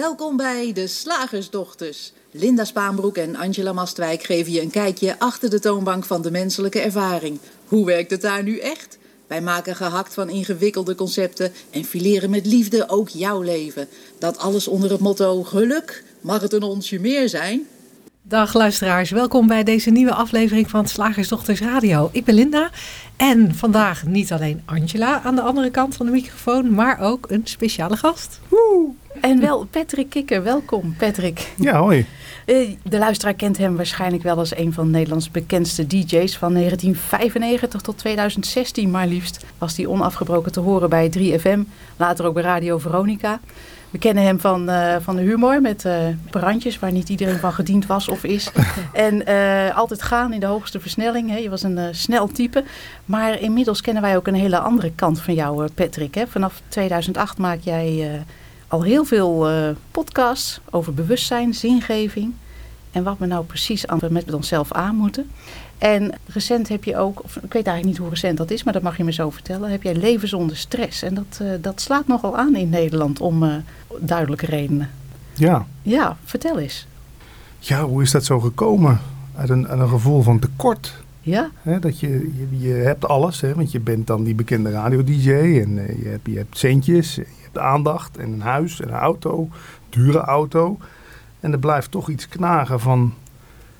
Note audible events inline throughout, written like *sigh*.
Welkom bij de Slagersdochters. Linda Spaanbroek en Angela Mastwijk geven je een kijkje achter de toonbank van de menselijke ervaring. Hoe werkt het daar nu echt? Wij maken gehakt van ingewikkelde concepten en fileren met liefde ook jouw leven. Dat alles onder het motto geluk. Mag het een onsje meer zijn? Dag luisteraars, welkom bij deze nieuwe aflevering van Slagersdochters Radio. Ik ben Linda en vandaag niet alleen Angela aan de andere kant van de microfoon, maar ook een speciale gast. Woe! En wel Patrick Kikker, welkom Patrick. Ja, hoi. Eh, de luisteraar kent hem waarschijnlijk wel als een van Nederlands bekendste DJ's. Van 1995 tot 2016 maar liefst was hij onafgebroken te horen bij 3FM. Later ook bij Radio Veronica. We kennen hem van, uh, van de humor met uh, brandjes waar niet iedereen van gediend was of is. *laughs* en uh, altijd gaan in de hoogste versnelling. Hè. Je was een snel type. Maar inmiddels kennen wij ook een hele andere kant van jou, Patrick. Hè. Vanaf 2008 maak jij al heel veel podcasts over bewustzijn, zingeving. En wat we nou precies aan, met onszelf aan moeten. En recent heb je ook, of ik weet eigenlijk niet hoe recent dat is, maar dat mag je me zo vertellen. Heb jij leven zonder stress. En dat, uh, dat slaat nogal aan in Nederland om uh, duidelijke redenen. Ja. Ja, vertel eens. Ja, hoe is dat zo gekomen? Uit een, uit een gevoel van tekort. Ja. He, dat je, je, je, hebt alles, hè, want je bent dan die bekende radio-dj en uh, je, hebt, je hebt centjes, hebt aandacht en een huis en een auto, dure auto. En er blijft toch iets knagen van,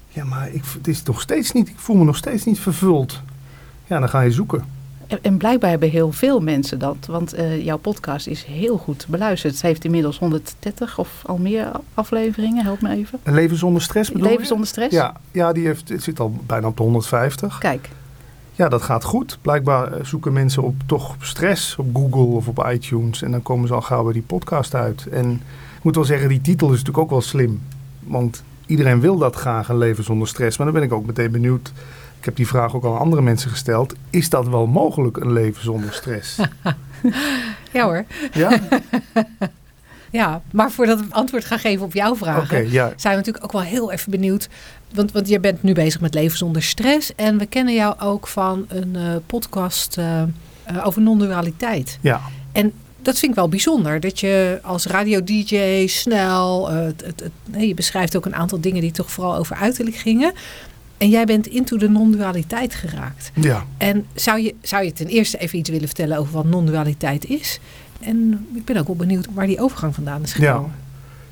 ja, maar ik, het is nog steeds niet, ik voel me nog steeds niet vervuld. Ja, dan ga je zoeken. En, blijkbaar hebben heel veel mensen dat, want uh, jouw podcast is heel goed beluisterd. Het heeft inmiddels 130 of al meer afleveringen, help me even. Een leven zonder stress bedoel Leven zonder stress? Ja, ja die heeft, het zit al bijna op de 150. Kijk. Ja, dat gaat goed. Blijkbaar eh, zoeken mensen op toch stress op Google of op iTunes. En dan komen ze al gauw bij die podcast uit. En ik moet wel zeggen, die titel is natuurlijk ook wel slim. Want iedereen wil dat graag, een leven zonder stress. Maar dan ben ik ook meteen benieuwd. Ik heb die vraag ook al aan andere mensen gesteld. Is dat wel mogelijk, een leven zonder stress? *laughs* ja hoor. Ja? *laughs* ja, maar voordat ik antwoord ga geven op jouw vragen... Okay, ja. zijn we natuurlijk ook wel heel even benieuwd... Want, want je bent nu bezig met leven zonder stress. En we kennen jou ook van een uh, podcast uh, uh, over non-dualiteit. Ja. En dat vind ik wel bijzonder. Dat je als radio-dj snel. Uh, het, het, het, nee, je beschrijft ook een aantal dingen die toch vooral over uiterlijk gingen. En jij bent into de non-dualiteit geraakt. Ja. En zou je, zou je ten eerste even iets willen vertellen over wat non-dualiteit is? En ik ben ook wel benieuwd waar die overgang vandaan is gekomen. Ja.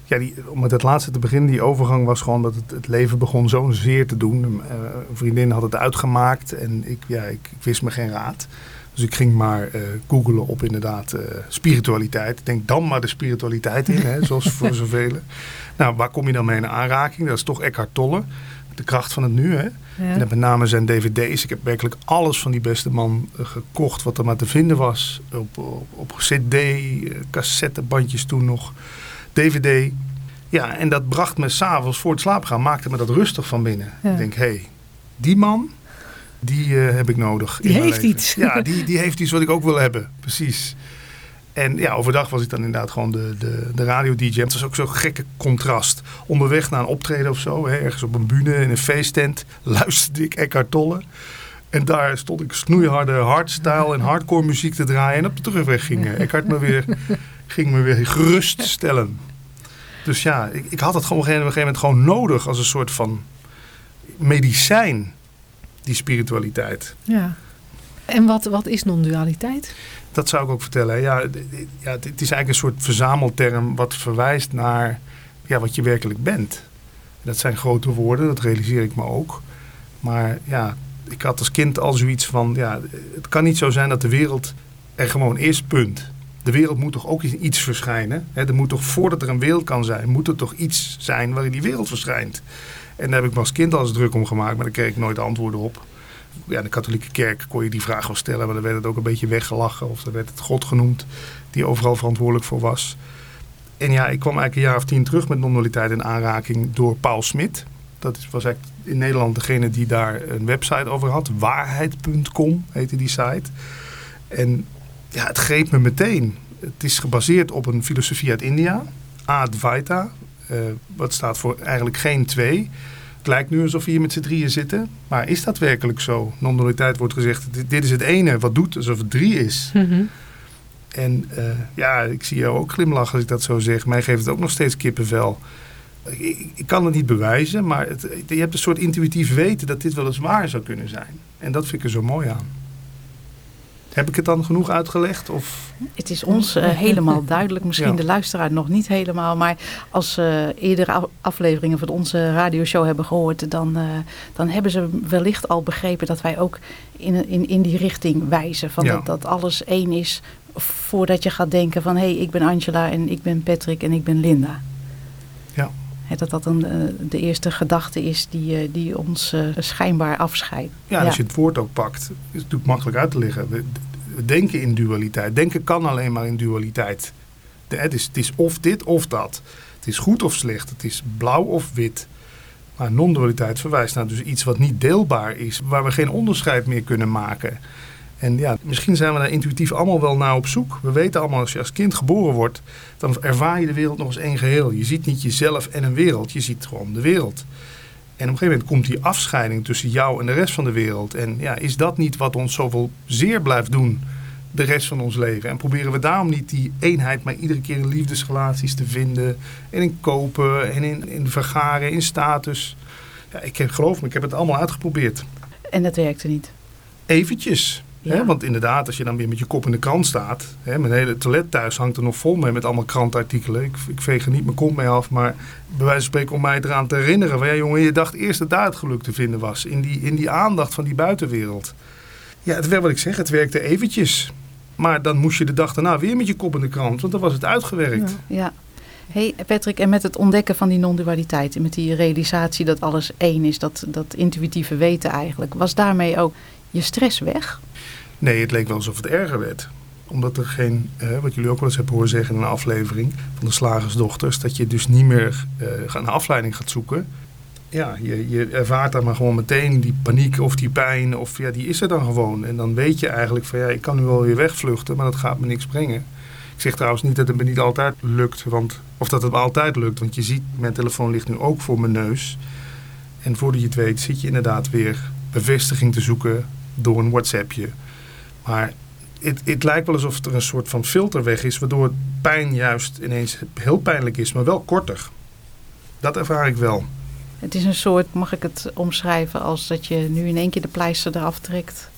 Ja, die, om met het laatste te beginnen, die overgang was gewoon dat het, het leven begon zo'n zeer te doen. Uh, een vriendin had het uitgemaakt en ik, ja, ik, ik wist me geen raad. Dus ik ging maar uh, googelen op inderdaad uh, spiritualiteit. Ik denk dan maar de spiritualiteit in, hè, zoals voor *laughs* zoveel. Nou, waar kom je dan mee in aanraking? Dat is toch Eckhart Tolle, de kracht van het nu. Hè? Ja. En met name zijn dvd's. Ik heb werkelijk alles van die beste man uh, gekocht wat er maar te vinden was. Op, op, op cd, cassettebandjes toen nog, dvd. Ja, en dat bracht me s'avonds voor het slapen gaan, maakte me dat rustig van binnen. Ja. Ik denk, hé, hey, die man die uh, heb ik nodig. Die heeft iets. Ja, die, die heeft iets wat ik ook wil hebben. Precies. En ja, overdag was ik dan inderdaad gewoon de, de, de radio-dj. Het was ook zo'n gekke contrast. Onderweg naar een optreden of zo, hè, ergens op een bühne in een feesttent, *laughs* luisterde ik Eckhart Tolle. En daar stond ik snoeiharde hardstyle en hardcore muziek te draaien. En op de terugweg ging Eckhart me weer, *laughs* ging me weer geruststellen. Dus ja, ik, ik had het gewoon op een gegeven moment gewoon nodig als een soort van medicijn die spiritualiteit. Ja. En wat, wat is non-dualiteit? Dat zou ik ook vertellen. Ja, ja, het is eigenlijk een soort verzamelterm wat verwijst naar ja, wat je werkelijk bent. Dat zijn grote woorden, dat realiseer ik me ook. Maar ja, ik had als kind al zoiets van, ja, het kan niet zo zijn dat de wereld er gewoon is, punt. De wereld moet toch ook iets verschijnen? Er moet toch, voordat er een wereld kan zijn, moet er toch iets zijn waarin die wereld verschijnt? En daar heb ik me als kind al eens druk om gemaakt, maar daar kreeg ik nooit antwoorden op. Ja, de katholieke kerk kon je die vraag wel stellen, maar dan werd het ook een beetje weggelachen. Of dan werd het God genoemd, die overal verantwoordelijk voor was. En ja, ik kwam eigenlijk een jaar of tien terug met non-dualiteit in aanraking door Paul Smit. Dat was eigenlijk in Nederland degene die daar een website over had. Waarheid.com heette die site. En ja, het greep me meteen. Het is gebaseerd op een filosofie uit India, Advaita. Uh, wat staat voor eigenlijk geen twee. Het lijkt nu alsof we hier met z'n drieën zitten. Maar is dat werkelijk zo? Non-dualiteit wordt gezegd, dit, dit, is het ene wat doet alsof het drie is. Mm -hmm. En uh, ja, ik zie jou ook glimlachen als ik dat zo zeg. Mij geeft het ook nog steeds kippenvel. Ik, ik kan het niet bewijzen, maar het, je hebt een soort intuïtief weten dat dit wel eens waar zou kunnen zijn. En dat vind ik er zo mooi aan. Heb ik het dan genoeg uitgelegd? Of? Het is ons uh, helemaal *laughs* duidelijk. Misschien de luisteraar nog niet helemaal. Maar als ze uh, eerdere afleveringen van onze radioshow hebben gehoord... Dan, uh, dan hebben ze wellicht al begrepen dat wij ook in, in, in die richting wijzen. Van dat, dat alles één is voordat je gaat denken van... hé, hey, ik ben Angela en ik ben Patrick en ik ben Linda. Dat dat een, de eerste gedachte is die, die ons schijnbaar afscheidt. Ja, als je het woord ook pakt, is het natuurlijk makkelijk uit te leggen. We, we denken in dualiteit. Denken kan alleen maar in dualiteit. het, is, het is of dit of dat. Het is goed of slecht. Het is blauw of wit. Maar non-dualiteit verwijst naar dus iets wat niet deelbaar is. Waar we geen onderscheid meer kunnen maken. En ja, misschien zijn we daar intuïtief allemaal wel naar op zoek. We weten allemaal, als je als kind geboren wordt, dan ervaar je de wereld nog eens één geheel. Je ziet niet jezelf en een wereld, je ziet gewoon de wereld. En op een gegeven moment komt die afscheiding tussen jou en de rest van de wereld. En ja, is dat niet wat ons zoveel zeer blijft doen de rest van ons leven? En proberen we daarom niet die eenheid, maar iedere keer in liefdesrelaties te vinden. En in kopen en in, in vergaren, in status. Ja, ik heb, geloof me, ik heb het allemaal uitgeprobeerd. En dat werkte niet? Eventjes. Hè? Want inderdaad, als je dan weer met je kop in de krant staat. Hè, mijn hele toilet thuis hangt er nog vol mee met allemaal krantartikelen. Ik, ik veeg er niet mijn kont mee af. Maar bij wijze van spreken om mij eraan te herinneren. Van, ja, jongen, je dacht eerst dat daar het geluk te vinden was. In die, in die aandacht van die buitenwereld. Ja, het werd wat ik zeg, het werkte eventjes. Maar dan moest je de dag daarna weer met je kop in de krant. Want dan was het uitgewerkt. Ja. ja. Hey Patrick, en met het ontdekken van die non-dualiteit, en met die realisatie dat alles één is, dat, dat intuïtieve weten eigenlijk, was daarmee ook je stress weg? Nee, het leek wel alsof het erger werd. Omdat er geen, eh, wat jullie ook wel eens hebben horen zeggen in een aflevering van de slagersdochters, dat je dus niet meer uh, een afleiding gaat zoeken. Ja, je, je ervaart dan maar gewoon meteen die paniek of die pijn, of ja, die is er dan gewoon. En dan weet je eigenlijk van ja, ik kan nu wel weer wegvluchten, maar dat gaat me niks brengen. Ik zeg trouwens niet dat het me niet altijd lukt, want, of dat het me altijd lukt. Want je ziet, mijn telefoon ligt nu ook voor mijn neus. En voordat je het weet, zit je inderdaad weer bevestiging te zoeken door een WhatsAppje maar het, het lijkt wel alsof er een soort van filter weg is, waardoor pijn juist ineens heel pijnlijk is, maar wel korter. Dat ervaar ik wel. Het is een soort, mag ik het omschrijven, als dat je nu in één keer de pleister eraf trekt.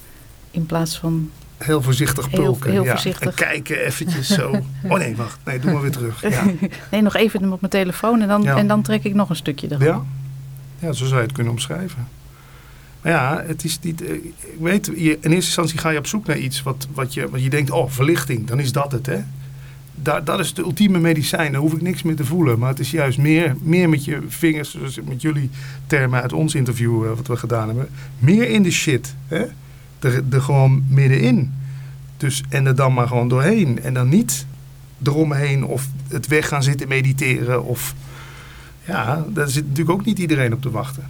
In plaats van. Heel voorzichtig pulken. Heel, ja. voorzichtig. En kijken eventjes zo. *laughs* Oh nee, wacht. Nee, doe maar weer terug. *laughs* Ja. nee, nog even op mijn telefoon en dan, en dan trek ik nog een stukje eraf. Ja. ja, zo zou je het kunnen omschrijven. Maar ja, het is niet. Eh, ik weet, in eerste instantie ga je op zoek naar iets wat, wat, je, wat je denkt, oh, verlichting, dan is dat het, hè? Dat, dat is de ultieme medicijn, dan hoef ik niks meer te voelen. Maar het is juist meer, meer met je vingers, zoals met jullie termen uit ons interview uh, wat we gedaan hebben. Meer in de shit, hè? Er, er gewoon middenin. Dus, en er dan maar gewoon doorheen. En dan niet eromheen of het weg gaan zitten mediteren. Of ja, daar zit natuurlijk ook niet iedereen op te wachten.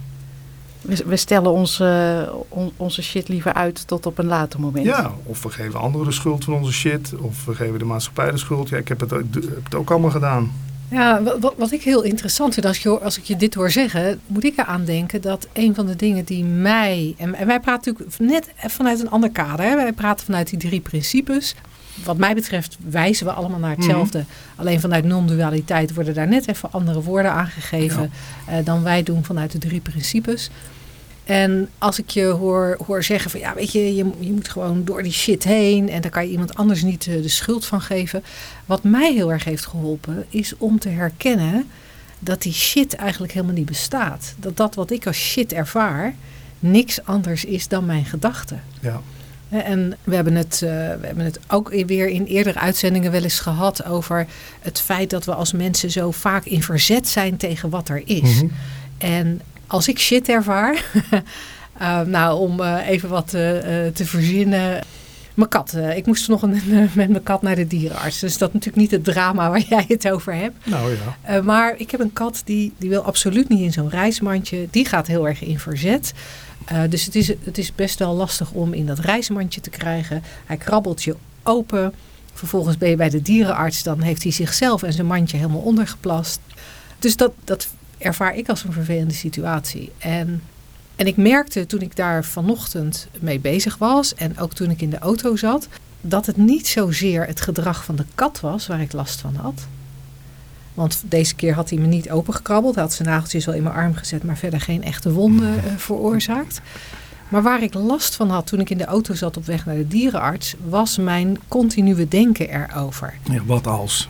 We, stellen onze, onze shit liever uit tot op een later moment. Ja, of we geven anderen de schuld van onze shit. Of we geven de maatschappij de schuld. Ja, ik heb het, heb het ook allemaal gedaan. Ja, wat, wat ik heel interessant vind als, je, als ik je dit hoor zeggen, moet ik eraan denken dat een van de dingen die mij. En, wij praten natuurlijk net vanuit een ander kader. Hè? Wij praten vanuit die drie principes. Wat mij betreft wijzen we allemaal naar hetzelfde. Mhm. Alleen vanuit non-dualiteit worden daar net even andere woorden aangegeven ja. uh, dan wij doen vanuit de drie principes. En als ik je hoor, hoor zeggen van ja, weet je, je, je moet gewoon door die shit heen en daar kan je iemand anders niet de schuld van geven. Wat mij heel erg heeft geholpen is om te herkennen dat die shit eigenlijk helemaal niet bestaat. Dat dat wat ik als shit ervaar niks anders is dan mijn gedachten. Ja. En we hebben, het, uh, we hebben het ook weer in eerdere uitzendingen wel eens gehad over het feit dat we als mensen zo vaak in verzet zijn tegen wat er is. Mm -hmm. En als ik shit ervaar, uh, *laughs* nou om uh, even wat te verzinnen. Mijn kat. ik moest nog een, *laughs* met mijn kat naar de dierenarts. Dus dat is natuurlijk niet het drama waar *laughs* jij het over hebt. Nou ja. maar ik heb een kat die, die wil absoluut niet in zo'n reismandje. Die gaat heel erg in verzet. Dus het is, het is best wel lastig om in dat reismandje te krijgen. Hij krabbelt je open. Vervolgens ben je bij de dierenarts. Dan heeft hij zichzelf en zijn mandje helemaal ondergeplast. Dus dat, dat ervaar ik als een vervelende situatie. En, en ik merkte toen ik daar vanochtend mee bezig was en ook toen ik in de auto zat, dat het niet zozeer het gedrag van de kat was waar ik last van had. Want deze keer had hij me niet opengekrabbeld. Hij had zijn nageltjes wel in mijn arm gezet, maar verder geen echte wonden uh, veroorzaakt. Maar waar ik last van had toen ik in de auto zat op weg naar de dierenarts, was mijn continue denken erover. Ja, wat als?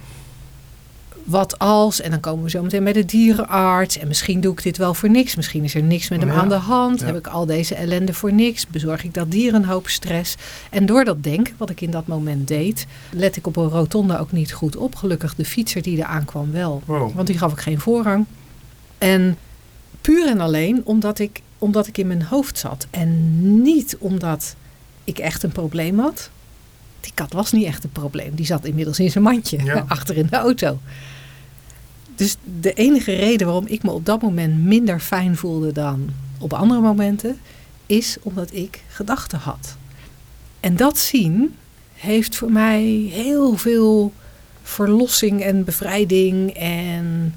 Wat als, en dan komen we zo meteen bij de dierenarts. En misschien doe ik dit wel voor niks. Misschien is er niks met hem Ja. aan de hand. Ja. Heb ik al deze ellende voor niks. Bezorg ik dat dier een hoop stress. En door dat denken, wat ik in dat moment deed, let ik op een rotonde ook niet goed op. Gelukkig de fietser die er aankwam wel. Wow. Want die gaf ik geen voorrang. En puur en alleen omdat ik, omdat ik in mijn hoofd zat. En niet omdat ik echt een probleem had. Die kat was niet echt een probleem. Die zat inmiddels in zijn mandje Ja. *laughs* achter in de auto. Dus de enige reden waarom ik me op dat moment minder fijn voelde dan op andere momenten, is omdat ik gedachten had. En dat zien heeft voor mij heel veel verlossing en bevrijding en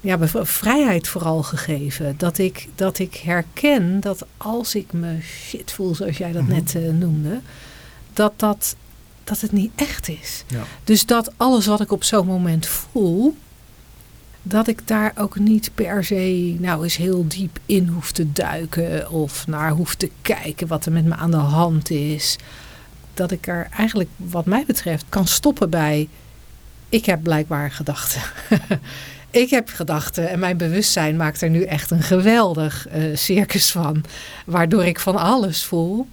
ja, vrijheid vooral gegeven. Dat ik, dat ik herken dat als ik me shit voel, zoals jij dat Mhm. net eh, noemde, dat, dat, dat het niet echt is. Ja. Dus dat alles wat ik op zo'n moment voel, dat ik daar ook niet per se nou eens heel diep in hoef te duiken of naar hoef te kijken wat er met me aan de hand is. Dat ik er eigenlijk, wat mij betreft, kan stoppen bij. Ik heb blijkbaar gedachten. *laughs* ik heb gedachten en mijn bewustzijn maakt er nu echt een geweldig eh, circus van. Waardoor ik van alles voel.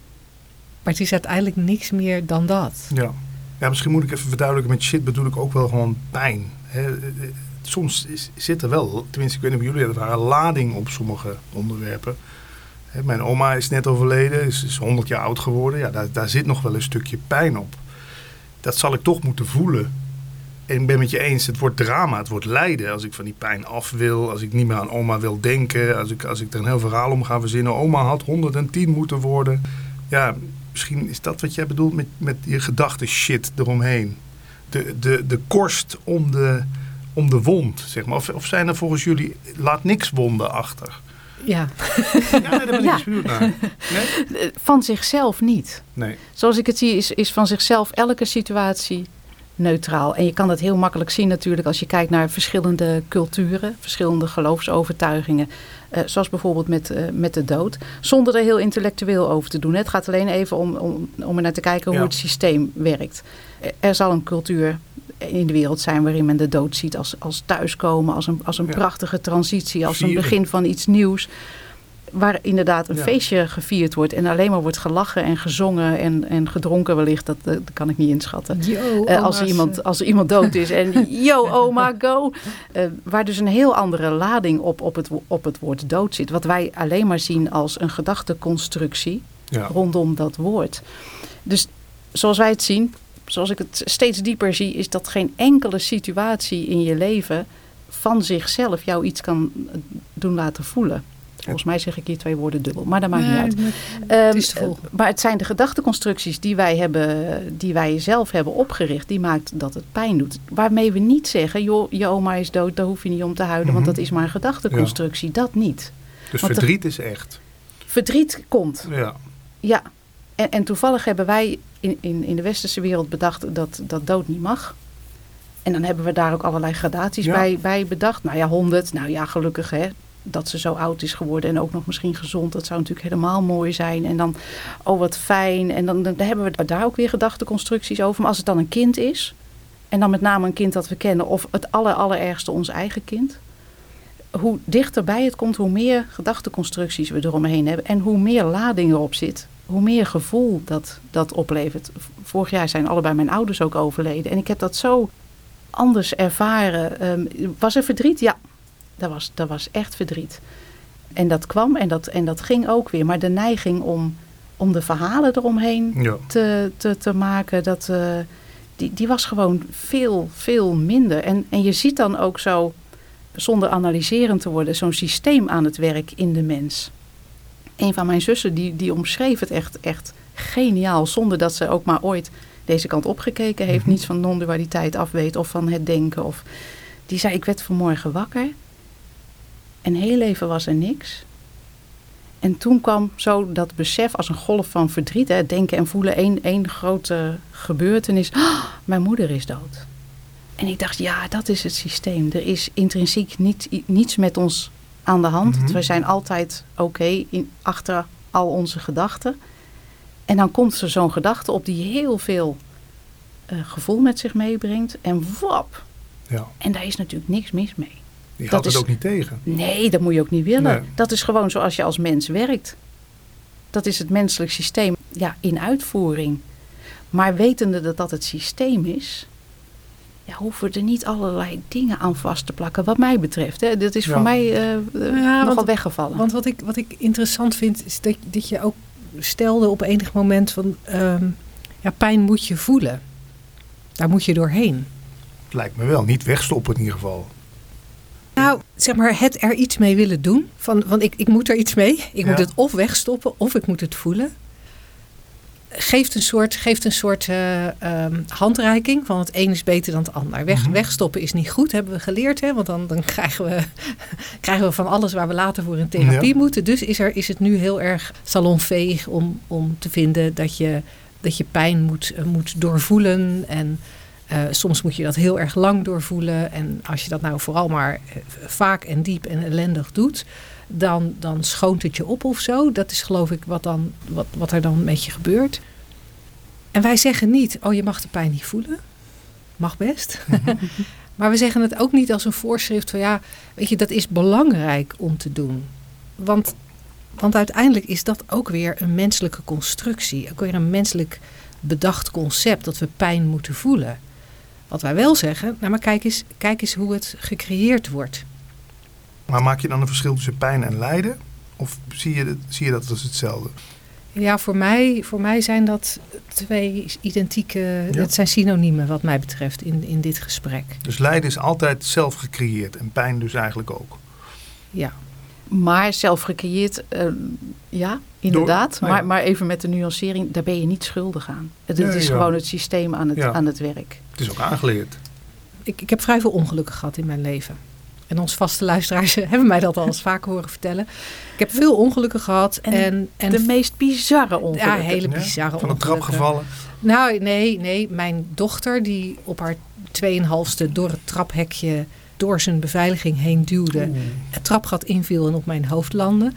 Maar het is uiteindelijk niks meer dan dat. Ja. ja, misschien moet ik even verduidelijken. Met shit bedoel ik ook wel gewoon pijn. Eh, eh, Soms zit er wel, tenminste ik weet niet of jullie dat waren, lading op sommige onderwerpen. Hè, Mijn oma is net overleden, is, is 100 jaar oud geworden. Ja, daar, daar zit nog wel een stukje pijn op. Dat zal ik toch moeten voelen. En ik ben met je eens, het wordt drama, het wordt lijden. Als ik van die pijn af wil, als ik niet meer aan oma wil denken. Als ik, als ik er een heel verhaal om ga verzinnen. Oma had 110 moeten worden. Ja, misschien is dat wat jij bedoelt met, met je gedachten shit eromheen. De, de, de korst om de, om de wond, zeg maar. Of, of zijn er volgens jullie, laat niks wonden achter? Ja, Ja, daar ben ik *laughs* Ja. eens benieuwd naar. Nee? Van zichzelf niet. Nee. Zoals ik het zie, is, is van zichzelf elke situatie neutraal. En je kan dat heel makkelijk zien natuurlijk als je kijkt naar verschillende culturen, verschillende geloofsovertuigingen. Eh, zoals bijvoorbeeld met, eh, met de dood. Zonder er heel intellectueel over te doen. Het gaat alleen even om, om, om er naar te kijken hoe het systeem werkt. Eh, Er zal een cultuur in de wereld zijn waarin men de dood ziet als, als thuiskomen, als een, als een Ja. prachtige transitie, als een begin van iets nieuws. Waar inderdaad een Ja. feestje gevierd wordt en alleen maar wordt gelachen en gezongen en, en gedronken wellicht, dat, dat kan ik niet inschatten. Yo, Eh, als, er iemand, als er iemand dood is en *laughs* yo oma go. Eh, waar dus een heel andere lading op, op, het, op het woord dood zit. Wat wij alleen maar zien als een gedachteconstructie Ja. rondom dat woord. Dus zoals wij het zien, zoals ik het steeds dieper zie, is dat geen enkele situatie in je leven van zichzelf jou iets kan eh, doen laten voelen. Volgens mij zeg ik hier twee woorden dubbel, maar dat maakt niet uit. maar- Ehm, eh, maar het zijn de gedachteconstructies die wij, hebben, die wij zelf hebben opgericht, die maakt dat het pijn doet. Waarmee we niet zeggen, joh, je oma is dood, daar hoef je niet om te huilen, want Mhm. dat is maar een gedachteconstructie. Dat niet. Dus Want de- verdriet is echt. Verdriet komt, Ja. ja. En, en toevallig hebben wij in, in, in de westerse wereld bedacht dat, dat dood niet mag. En dan hebben we daar ook allerlei gradaties Ja. bij, bij bedacht. Nou ja, 100, nou ja, gelukkig hè, dat ze zo oud is geworden en ook nog misschien gezond. Dat zou natuurlijk helemaal mooi zijn. En dan, oh wat fijn. En dan, dan hebben we daar ook weer gedachteconstructies over. Maar als het dan een kind is, en dan met name een kind dat we kennen, of het aller, allerergste ons eigen kind. Hoe dichterbij het komt, hoe meer gedachteconstructies we eromheen hebben. En hoe meer lading erop zit, hoe meer gevoel dat, dat oplevert. Vorig jaar zijn allebei mijn ouders ook overleden. En ik heb dat zo anders ervaren. Ehm, was er verdriet? Ja, dat was, dat was echt verdriet. En dat kwam en dat, en dat ging ook weer. Maar de neiging om, om de verhalen eromheen Ja. te, te, te maken, dat, eh, die, die was gewoon veel, veel minder. En, en je ziet dan ook zo, zonder analyserend te worden, zo'n systeem aan het werk in de mens. Een van mijn zussen die, die omschreef het echt, echt geniaal, zonder dat ze ook maar ooit deze kant opgekeken heeft, Mhm. niets van non-dualiteit af weet of van het denken. Of, die zei, ik werd vanmorgen wakker en heel even was er niks. En toen kwam zo dat besef als een golf van verdriet. Hè, denken en voelen, één, één grote gebeurtenis. *gasps* Mijn moeder is dood. En ik dacht, ja, dat is het systeem. Er is intrinsiek niet, niets met ons aan de hand. Mhm. We zijn altijd oké achter al onze gedachten. En dan komt er zo'n gedachte op die heel veel eh, gevoel met zich meebrengt. En wap. Ja. En daar is natuurlijk niks mis mee. Je Dat gaat het is- ook niet tegen. Nee, dat moet je ook niet willen. Nee. Dat is gewoon zoals je als mens werkt. Dat is het menselijk systeem ja, in uitvoering. Maar wetende dat dat het systeem is, ja, hoeven er niet allerlei dingen aan vast te plakken. Wat mij betreft. Hè. Dat is Ja. voor mij eh, eh, Ja, nogal want- weggevallen. Want wat ik, wat ik interessant vind, is dat, dat je ook stelde op enig moment van... ehm, ja, pijn moet je voelen. Daar moet je doorheen. Lijkt me wel. Niet wegstoppen in ieder geval. Nou, zeg maar, het er iets mee willen doen. Van, van ik, ik moet er iets mee. Ik moet het of wegstoppen, of ik moet het voelen. Geeft een soort, geeft een soort eh, ehm, handreiking van het een is beter dan het ander. Weg, Mhm. Wegstoppen is niet goed, hebben we geleerd. Hè? Want dan, dan krijgen, we, *laughs* krijgen we van alles waar we later voor in therapie Ja. moeten. Dus is, er, is het nu heel erg salonveeg om, om te vinden dat je, dat je pijn moet, eh, moet doorvoelen. En eh, soms moet je dat heel erg lang doorvoelen. En als je dat nou vooral maar vaak en diep en ellendig doet, dan, dan schoont het je op of zo. Dat is geloof ik wat, dan, wat, wat er dan met je gebeurt. En wij zeggen niet, oh je mag de pijn niet voelen. Mag best. *laughs* maar we zeggen het ook niet als een voorschrift van ja, weet je, dat is belangrijk om te doen. Want, want uiteindelijk is dat ook weer een menselijke constructie. Ook weer een menselijk bedacht concept dat we pijn moeten voelen. Wat wij wel zeggen, nou maar kijk eens, kijk eens hoe het gecreëerd wordt. Maar maak je dan een verschil tussen pijn en lijden? Of zie je, zie je dat als hetzelfde? Ja, voor mij, voor mij zijn dat twee identieke, Ja. dat zijn synoniemen wat mij betreft in, in dit gesprek. Dus lijden is altijd zelf gecreëerd en pijn dus eigenlijk ook. Ja, Maar zelf gecreëerd, eh, ja, inderdaad. ja. maar, maar even met de nuancering, daar ben je niet schuldig aan. Het, is ja. gewoon het systeem aan het, Ja. aan het werk. Het is ook aangeleerd. ik, ik heb vrij veel ongelukken gehad in mijn leven. En onze vaste luisteraars *laughs* hebben mij dat al eens vaker horen vertellen. Ik heb veel ongelukken gehad. En En, en, de meest bizarre ja, ongelukken. hele Ja? bizarre Van een trap gevallen. Nou, nee, nee. Mijn dochter die op haar 2,5ste door het traphekje door zijn beveiliging heen duwde. Oeh. Het trapgat inviel en op mijn hoofd landde.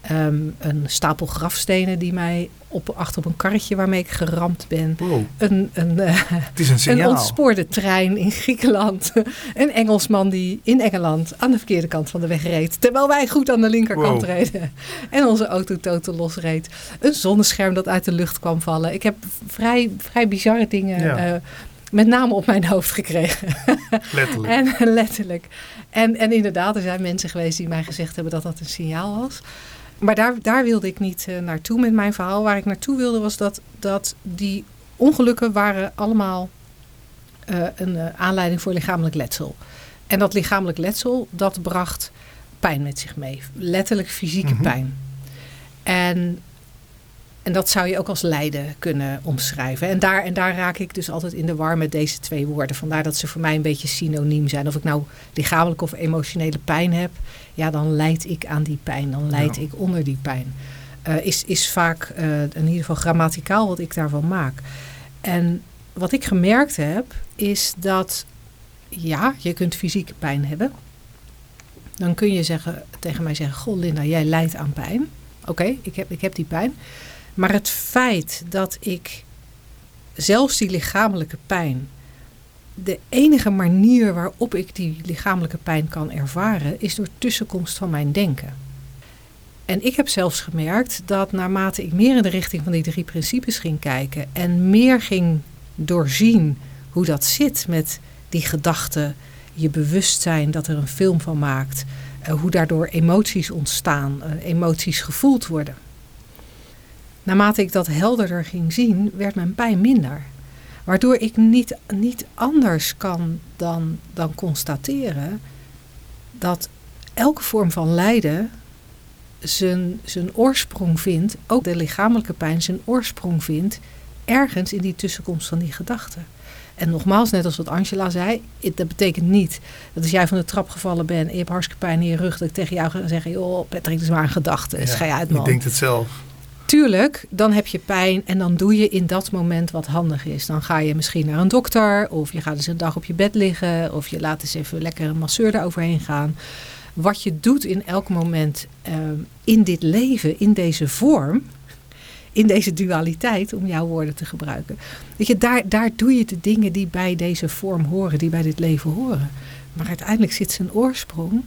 Ehm, een stapel grafstenen die mij op, achter op een karretje waarmee ik geramd ben. Wow, Een, een, eh, het is een *laughs* een ontspoorde trein in Griekenland. *laughs* Een Engelsman die in Engeland aan de verkeerde kant van de weg reed. Terwijl wij goed aan de linkerkant Wow. reden. *laughs* En onze auto totaal losreed. Een zonnescherm dat uit de lucht kwam vallen. Ik heb vrij, vrij bizarre dingen Ja. eh, met name op mijn hoofd gekregen. Letterlijk. En letterlijk. En, en inderdaad, er zijn mensen geweest die mij gezegd hebben dat dat een signaal was. Maar daar, daar wilde ik niet eh, naartoe met mijn verhaal. Waar ik naartoe wilde was dat, dat die ongelukken waren allemaal eh, een eh, aanleiding voor lichamelijk letsel. En dat lichamelijk letsel, dat bracht pijn met zich mee. Letterlijk fysieke Mhm. pijn. En, en dat zou je ook als lijden kunnen omschrijven. En daar, en daar raak ik dus altijd in de war met deze twee woorden. Vandaar dat ze voor mij een beetje synoniem zijn. Of ik nou lichamelijke of emotionele pijn heb, ja, dan leid ik aan die pijn. Dan leid Ja. ik onder die pijn. Eh, is, is vaak eh, in ieder geval grammaticaal wat ik daarvan maak. En wat ik gemerkt heb, is dat ja, je kunt fysieke pijn hebben. Dan kun je zeggen, tegen mij zeggen: Goh, Linda, jij lijdt aan pijn. Oké, ik, heb, ik heb die pijn. Maar het feit dat ik zelfs die lichamelijke pijn, de enige manier waarop ik die lichamelijke pijn kan ervaren, is door tussenkomst van mijn denken. En ik heb zelfs gemerkt dat naarmate ik meer in de richting van die drie principes ging kijken en meer ging doorzien hoe dat zit met die gedachten, je bewustzijn dat er een film van maakt, eh, hoe daardoor emoties ontstaan, eh, emoties gevoeld worden. Naarmate ik dat helderder ging zien, werd mijn pijn minder. Waardoor ik niet, niet anders kan dan, dan constateren dat elke vorm van lijden zijn, zijn oorsprong vindt, ook de lichamelijke pijn zijn oorsprong vindt, ergens in die tussenkomst van die gedachten. En nogmaals, net als wat Angela zei, dat betekent niet dat als jij van de trap gevallen bent en je hebt hartstikke pijn in je rug, dat ik tegen jou ga zeggen, joh Patrick, dat is maar een gedachte, ja, schij uit man. Ik denk het zelf. Tuurlijk, dan heb je pijn en dan doe je in dat moment wat handig is. Dan ga je misschien naar een dokter of je gaat eens een dag op je bed liggen of je laat eens even lekker een masseur eroverheen gaan. Wat je doet in elk moment ehm, in dit leven, in deze vorm, in deze dualiteit, om jouw woorden te gebruiken. Weet je, daar, daar doe je de dingen die bij deze vorm horen, die bij dit leven horen. Maar uiteindelijk zit zijn oorsprong,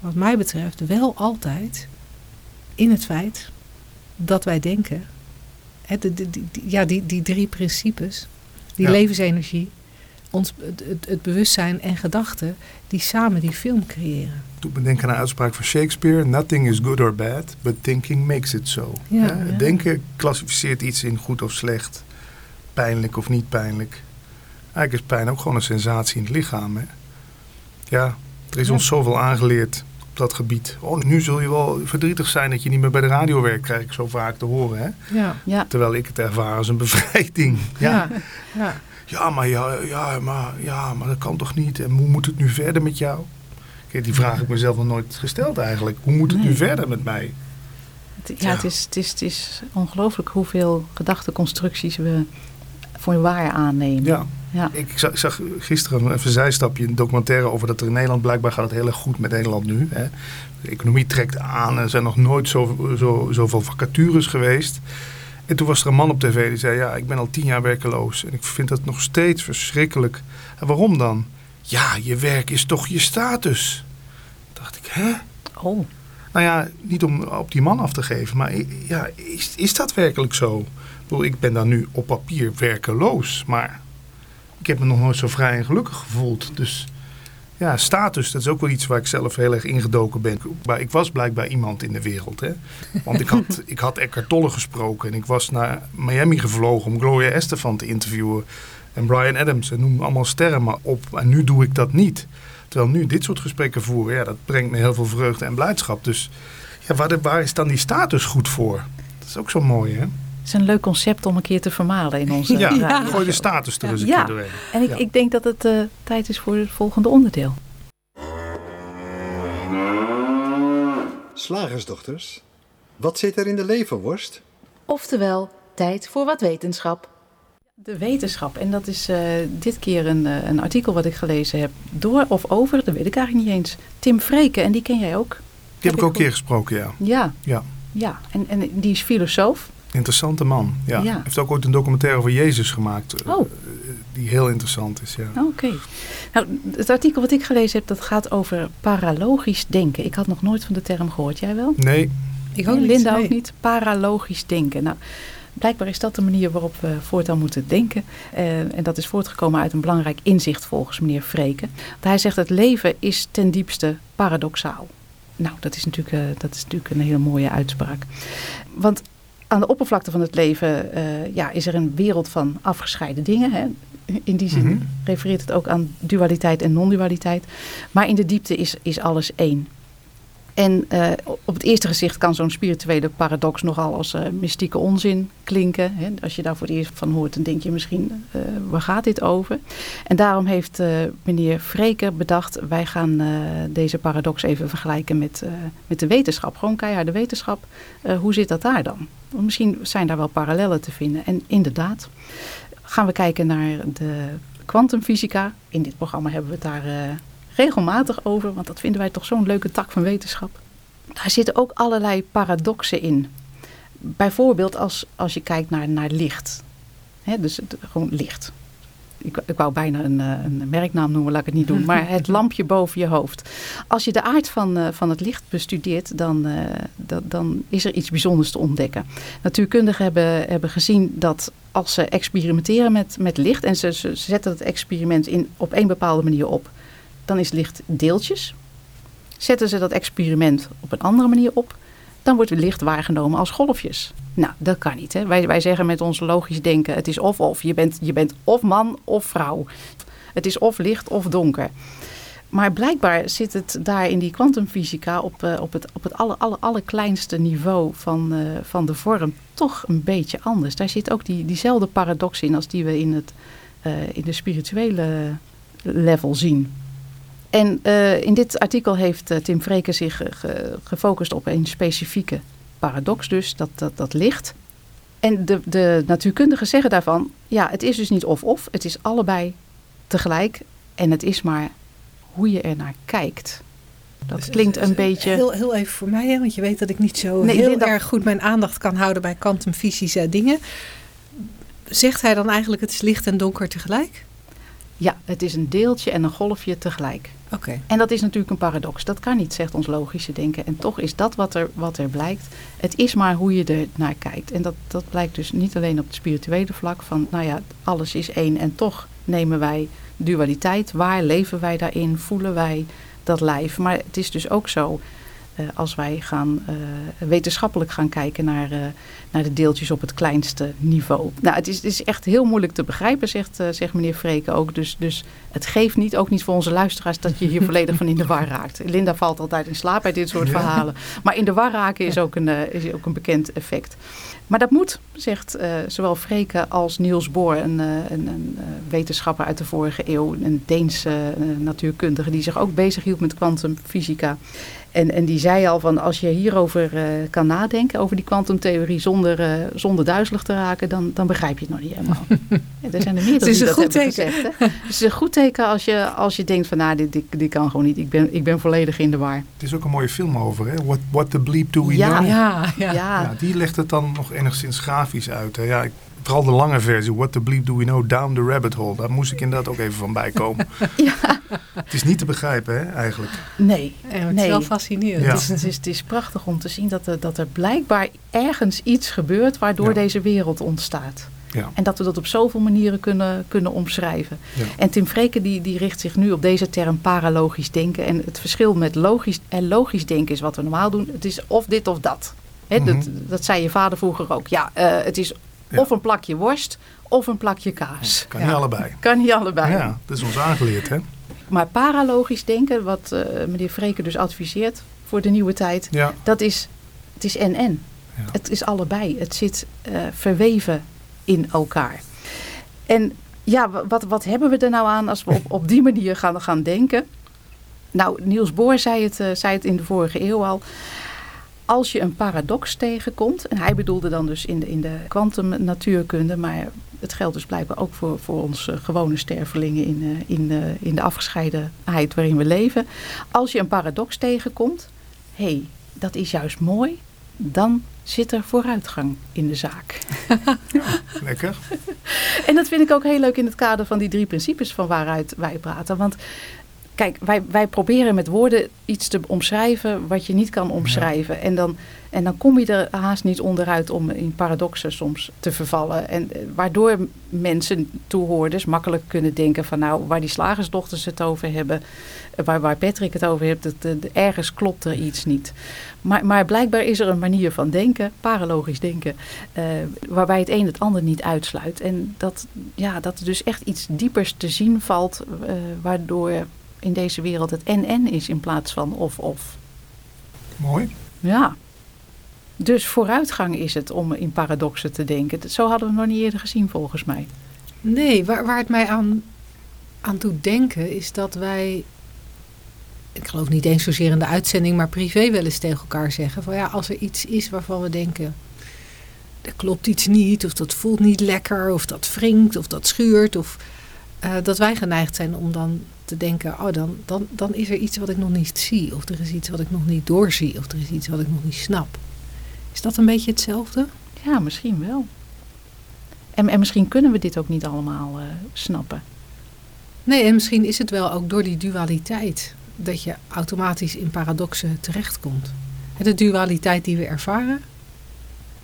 wat mij betreft, wel altijd in het feit dat wij denken. Hè, de, ja, die, die drie principes, die levensenergie, ons, het, het, het, bewustzijn en gedachten, die samen die film creëren. Doet me denken aan een uitspraak van Shakespeare: Nothing is good or bad, but thinking makes it so. Ja, Denken klassificeert iets in goed of slecht, pijnlijk of niet pijnlijk. Eigenlijk is pijn ook gewoon een sensatie in het lichaam. Hè? Ja, er is ons zoveel aangeleerd dat gebied. Oh, nu zul je wel verdrietig zijn dat je niet meer bij de radio werkt, krijg ik zo vaak te horen. Hè? Ja. Ja. Terwijl ik het ervaar als een bevrijding. *laughs* Ja, ja. ja. maar, ja, ja, maar, ja, maar dat kan toch niet? En hoe moet het nu verder met jou? Kijk, die vraag heb ik mezelf nog nooit gesteld eigenlijk. Hoe moet het nu verder met mij? Ja, Het, is, het, is, het is ongelooflijk hoeveel gedachteconstructies we voor waar aannemen. Ja. Ja. Ik zag, zag gisteren een zijstapje, een documentaire over dat er in Nederland blijkbaar gaat het heel erg goed met Nederland nu. Hè. De economie trekt aan, er zijn nog nooit zo, zo, zoveel vacatures geweest. En toen was er een man op tv die zei, ja, ik ben al tien jaar werkeloos en ik vind dat nog steeds verschrikkelijk. En waarom dan? Ja, je werk is toch je status. dacht ik, hè? Oh. Nou ja, niet om op die man af te geven, maar ja, is, is dat werkelijk zo? Ik ben dan nu op papier werkeloos, maar ik heb me nog nooit zo vrij en gelukkig gevoeld. Dus ja, status, dat is ook wel iets waar ik zelf heel erg ingedoken ben. Maar ik was blijkbaar iemand in de wereld. Hè? Want ik had, ik had Eckhart Tolle gesproken en ik was naar Miami gevlogen om Gloria Estefan te interviewen. En Brian Adams en noem allemaal sterren maar op. En nu doe ik dat niet. Terwijl nu dit soort gesprekken voeren, ja, dat brengt me heel veel vreugde en blijdschap. Dus ja, waar, waar is dan die status goed voor? Dat is ook zo mooi, hè? Is een leuk concept om een keer te vermalen in onze *laughs* Ja, ja. gooi de status er eens een keer doorheen. En ik, ik denk dat het uh, tijd is voor het volgende onderdeel. Slagersdochters, wat zit er in de leverworst? Oftewel, tijd voor wat wetenschap. De wetenschap. En dat is uh, dit keer een, uh, een artikel wat ik gelezen heb. Door of over, dat weet ik eigenlijk niet eens. Tim Freken, en die ken jij ook. Die heb, ik ook een keer gesproken, ja. Ja. Ja. ja. En, en die is filosoof. Interessante man. Ja. Hij heeft ook ooit een documentaire over Jezus gemaakt. Eh, oh. Die heel interessant is. Ja. Oké. Nou, het artikel wat ik gelezen heb, dat gaat over paralogisch denken. Ik had nog nooit van de term gehoord. Jij wel? Nee. Ik ook. Linda ook niet. Paralogisch denken. Nou, blijkbaar is dat de manier waarop we voortaan moeten denken. Uh, en dat is voortgekomen uit een belangrijk inzicht volgens meneer Freken. hij zegt het leven is ten diepste paradoxaal. Nou, dat is natuurlijk, uh, dat is natuurlijk een hele mooie uitspraak. Want aan de oppervlakte van het leven uh, ja, is er een wereld van afgescheiden dingen. Hè. In die zin mhm. refereert het ook aan dualiteit en non-dualiteit. Maar in de diepte is, is alles één. En uh, op het eerste gezicht kan zo'n spirituele paradox nogal als uh, mystieke onzin klinken. Hè. Als je daar voor het eerst van hoort, dan denk je misschien, uh, waar gaat dit over? En daarom heeft meneer Vreker bedacht, wij gaan deze paradox even vergelijken met, met de wetenschap. Gewoon keiharde wetenschap. hoe zit dat daar dan? Misschien zijn daar wel parallellen te vinden. En inderdaad, gaan we kijken naar de kwantumfysica. In dit programma hebben we het daar uh, regelmatig over, want dat vinden wij toch zo'n leuke tak van wetenschap. Daar zitten ook allerlei paradoxen in. Bijvoorbeeld als, als je kijkt naar, naar licht. Dus gewoon licht ik, ik wou bijna een, eh, een, merknaam noemen, laat ik het niet doen. Maar het *laughs* lampje boven je hoofd. Als je de aard van, uh, van het licht bestudeert, dan, uh, dan is er iets bijzonders te ontdekken. Natuurkundigen hebben, hebben gezien dat als ze experimenteren met, met licht en ze, ze zetten het experiment in, op een bepaalde manier op, dan is licht deeltjes. Zetten ze dat experiment op een andere manier op, dan wordt licht waargenomen als golfjes. Nou, dat kan niet. Hè? Wij, wij zeggen met ons logisch denken, het is of-of. Je bent, je bent of man of vrouw. Het is of licht of donker. Maar blijkbaar zit het daar in die kwantumfysica op, uh, op het, op het aller, aller, allerkleinste niveau van, uh, van de vorm toch een beetje anders. Daar zit ook die, diezelfde paradox in als die we in het in de spirituele level zien. En in dit artikel heeft Tim Vreken zich gefocust op een specifieke paradox, dus dat, dat, dat licht. En de, de natuurkundigen zeggen daarvan, ja, het is dus niet of-of, het is allebei tegelijk. En het is maar hoe je er naar kijkt. Dat dus klinkt een beetje... Heel, heel even voor mij, hè, want je weet dat ik niet zo heel erg goed mijn aandacht kan houden bij kwantumfysische dingen. Zegt hij dan eigenlijk het is licht en donker tegelijk? Ja, het is een deeltje en een golfje tegelijk. Oké. En dat is natuurlijk een paradox. Dat kan niet, zegt ons logische denken. En toch is dat wat er, wat er blijkt. Het is maar hoe je er naar kijkt. En dat, dat blijkt dus niet alleen op het spirituele vlak van, nou ja, alles is één en toch nemen wij dualiteit. Waar leven wij daarin? Voelen wij dat lijf? Maar het is dus ook zo als wij gaan uh, wetenschappelijk gaan kijken naar, uh, naar de deeltjes op het kleinste niveau. Nou, het is, het is echt heel moeilijk te begrijpen, zegt, zegt meneer Vreken ook. Dus, dus het geeft niet, ook niet voor onze luisteraars, dat je hier *laughs* volledig van in de war raakt. Linda valt altijd in slaap bij dit soort verhalen. Maar in de war raken is ook een, is ook een bekend effect. Maar dat moet, zegt uh, zowel Freke als Niels Bohr, een, een, een, wetenschapper uit de vorige eeuw, een Deense natuurkundige die zich ook bezighield met kwantumfysica. En, en die zei al van als je hierover uh, kan nadenken, over die kwantumtheorie, zonder, uh, zonder duizelig te raken, dan, dan begrijp je het nog niet helemaal. *laughs* ja, er zijn er meerdere die dat hebben teken. gezegd. Hè? het is een goed teken als je, als je denkt van nou, dit, dit, dit kan gewoon niet. Ik ben, ik ben volledig in de war. Het is ook een mooie film over, hè? What, what the bleep do we ja, know? Ja, ja. ja. die legt het dan nog enigszins grafisch uit. Hè? Ja, ik Vooral de lange versie, What the bleep do we know, Down the Rabbit Hole. Daar moest ik inderdaad ook even van bijkomen. *laughs* ja. Het is niet te begrijpen, hè, eigenlijk. Nee. het is wel fascinerend. Het, is, het, is, het, is, prachtig om te zien dat er, dat er blijkbaar ergens iets gebeurt waardoor deze wereld ontstaat. Ja. En dat we dat op zoveel manieren kunnen, kunnen omschrijven. Ja. En Tim Freken die, die richt zich nu op deze term paralogisch denken. En het verschil met logisch en logisch denken is wat we normaal doen. Het is of dit of dat. dat, mhm. dat zei je vader vroeger ook. Ja, uh, het is of een plakje worst of een plakje kaas. Kan niet allebei. *laughs* Kan niet allebei. Ja, dat is ons aangeleerd, hè? Maar paralogisch denken, wat uh, meneer Vreken dus adviseert voor de nieuwe tijd, ja. dat is, het is en-en. Ja. Het is allebei. Het zit uh, verweven in elkaar. En ja, wat, wat hebben we er nou aan als we op, op die manier gaan, gaan denken? Nou, Niels Bohr zei het, uh, zei het in de vorige eeuw al als je een paradox tegenkomt, en hij bedoelde dan dus in de, in de kwantumnatuurkunde, maar het geldt dus blijkbaar ook voor, voor onze gewone stervelingen in, uh, in, uh, in de afgescheidenheid waarin we leven. Als je een paradox tegenkomt, hé, hey, dat is juist mooi, dan zit er vooruitgang in de zaak. Ja, lekker. *laughs* en dat vind ik ook heel leuk in het kader van die drie principes van waaruit wij praten. Want Kijk, wij, wij proberen met woorden iets te omschrijven wat je niet kan omschrijven. En, dan, en dan kom je er haast niet onderuit om in paradoxen soms te vervallen. En eh, waardoor mensen, toehoorders, makkelijk kunnen denken van nou, waar die slagersdochters het over hebben, eh, waar, waar Patrick het over heeft, dat, ergens klopt er iets niet. Maar, maar blijkbaar is er een manier van denken, paralogisch denken, uh, waarbij het een het ander niet uitsluit. En dat, ja, dat er dus echt iets diepers te zien valt, uh, waardoor in deze wereld het en-en is in plaats van of-of. Mooi. Ja. Dus vooruitgang is het om in paradoxen te denken. Zo hadden we het nog niet eerder gezien volgens mij. Nee, waar, waar het mij aan, aan doet denken is dat wij... Ik geloof niet eens zozeer in de uitzending, maar privé wel eens tegen elkaar zeggen. Van ja, als er iets is waarvan we denken... Er klopt iets niet, of dat voelt niet lekker, of dat wringt, of dat schuurt. Of uh, dat wij geneigd zijn om dan te denken, oh, dan, dan, dan is er iets wat ik nog niet zie. Of er is iets wat ik nog niet doorzie. Of er is iets wat ik nog niet snap. Is dat een beetje hetzelfde? Ja, misschien wel. En, en misschien kunnen we dit ook niet allemaal uh, snappen. Nee, en misschien is het wel ook door die dualiteit dat je automatisch in paradoxen terechtkomt. De dualiteit die we ervaren,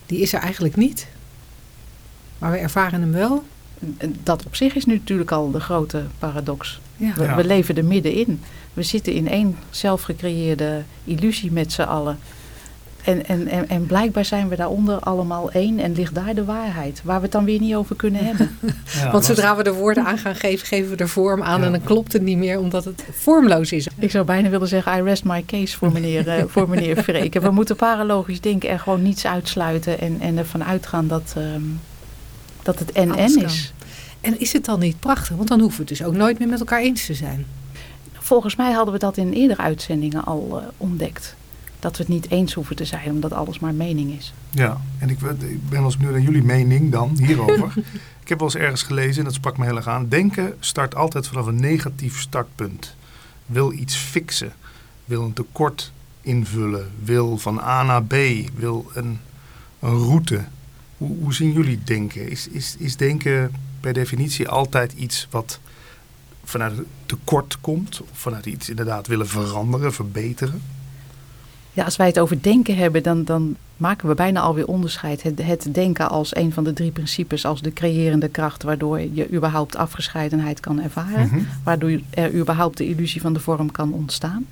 die is er eigenlijk niet. Maar we ervaren hem wel. Dat op zich is nu natuurlijk al de grote paradox. Ja. We, leven er middenin. We zitten in één zelfgecreëerde illusie met z'n allen. En, en, en, en, blijkbaar zijn we daaronder allemaal één en ligt daar de waarheid, waar we het dan weer niet over kunnen *laughs* hebben. Ja, Want zodra we de woorden aan gaan geven, geven we er vorm aan en dan klopt het niet meer omdat het vormloos is. Ik zou bijna willen zeggen, I rest my case voor meneer, uh, voor meneer Vreken. *laughs* We moeten paralogisch denken en gewoon niets uitsluiten en, en ervan uitgaan dat, um, dat het en-en is. En is het dan niet prachtig? Want dan hoeven we het dus ook nooit meer met elkaar eens te zijn. Volgens mij hadden we dat in eerdere uitzendingen al uh, ontdekt. Dat we het niet eens hoeven te zijn, omdat alles maar mening is. Ja, en ik, ik ben als benieuwd naar jullie mening dan hierover. *laughs* ik heb wel eens ergens gelezen, en dat sprak me heel erg aan. Denken start altijd vanaf een negatief startpunt. Wil iets fixen, wil een tekort invullen, wil van A naar B, wil een, een route. Hoe, hoe zien jullie denken? Is, is, is denken per definitie altijd iets wat vanuit tekort komt? Of vanuit iets inderdaad willen veranderen, verbeteren? Ja, als wij het over denken hebben, dan, dan maken we bijna alweer onderscheid. Het, het, denken als een van de drie principes, als de creërende kracht, waardoor je überhaupt afgescheidenheid kan ervaren. Mhm. Waardoor er überhaupt de illusie van de vorm kan ontstaan.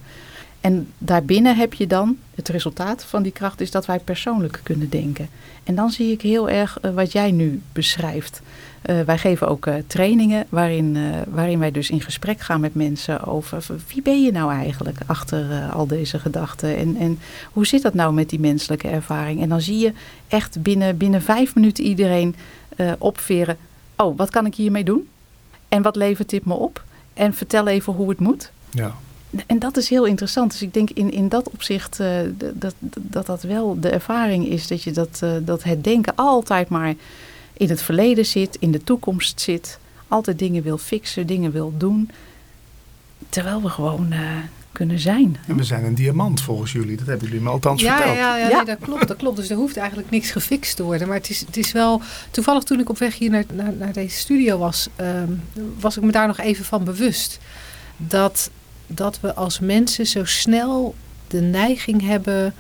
En daarbinnen heb je dan, het resultaat van die kracht is dat wij persoonlijk kunnen denken. En dan zie ik heel erg uh, wat jij nu beschrijft. Uh, wij geven ook uh, trainingen waarin, waarin wij dus in gesprek gaan met mensen over wie ben je nou eigenlijk achter al deze gedachten. En, en hoe zit dat nou met die menselijke ervaring. En dan zie je echt binnen, binnen vijf minuten iedereen opveren. Oh, wat kan ik hiermee doen? En wat levert dit me op? En vertel even hoe het moet. Ja. En dat is heel interessant. Dus ik denk in, in dat opzicht uh, dat, dat dat wel de ervaring is. Dat, je dat, uh, dat het denken altijd maar in het verleden zit, in de toekomst zit. Altijd dingen wil fixen, dingen wil doen. Terwijl we gewoon uh, kunnen zijn. En we zijn een diamant volgens jullie. Dat hebben jullie me althans ja, verteld. Ja, ja, ja. Nee, dat klopt. Dat klopt. Dus er hoeft eigenlijk niks gefixt te worden. Maar het is, het is wel... Toevallig toen ik op weg hier naar, naar, naar deze studio was... Um, was ik me daar nog even van bewust. Dat dat we als mensen zo snel de neiging hebben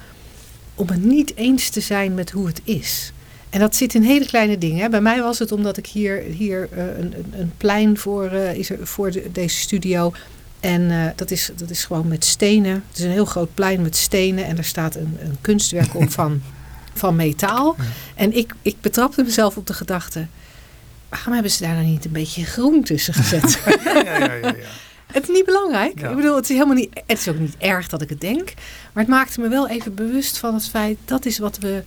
om het niet eens te zijn met hoe het is. En dat zit in hele kleine dingen. Bij mij was het omdat ik hier, hier uh, een, een, plein voor, uh, is er voor de, deze studio. En uh, dat, is, dat is gewoon met stenen. Het is een heel groot plein met stenen. En er staat een, een kunstwerk op van, *laughs* van metaal. En ik, ik betrapte mezelf op de gedachte... waarom hebben ze daar nou niet een beetje groen tussen gezet? *laughs* ja, ja, ja, ja. Het is niet belangrijk. Ik bedoel, het is helemaal niet. Het is ook niet erg dat ik het denk. Maar het maakte me wel even bewust van het feit dat is wat we,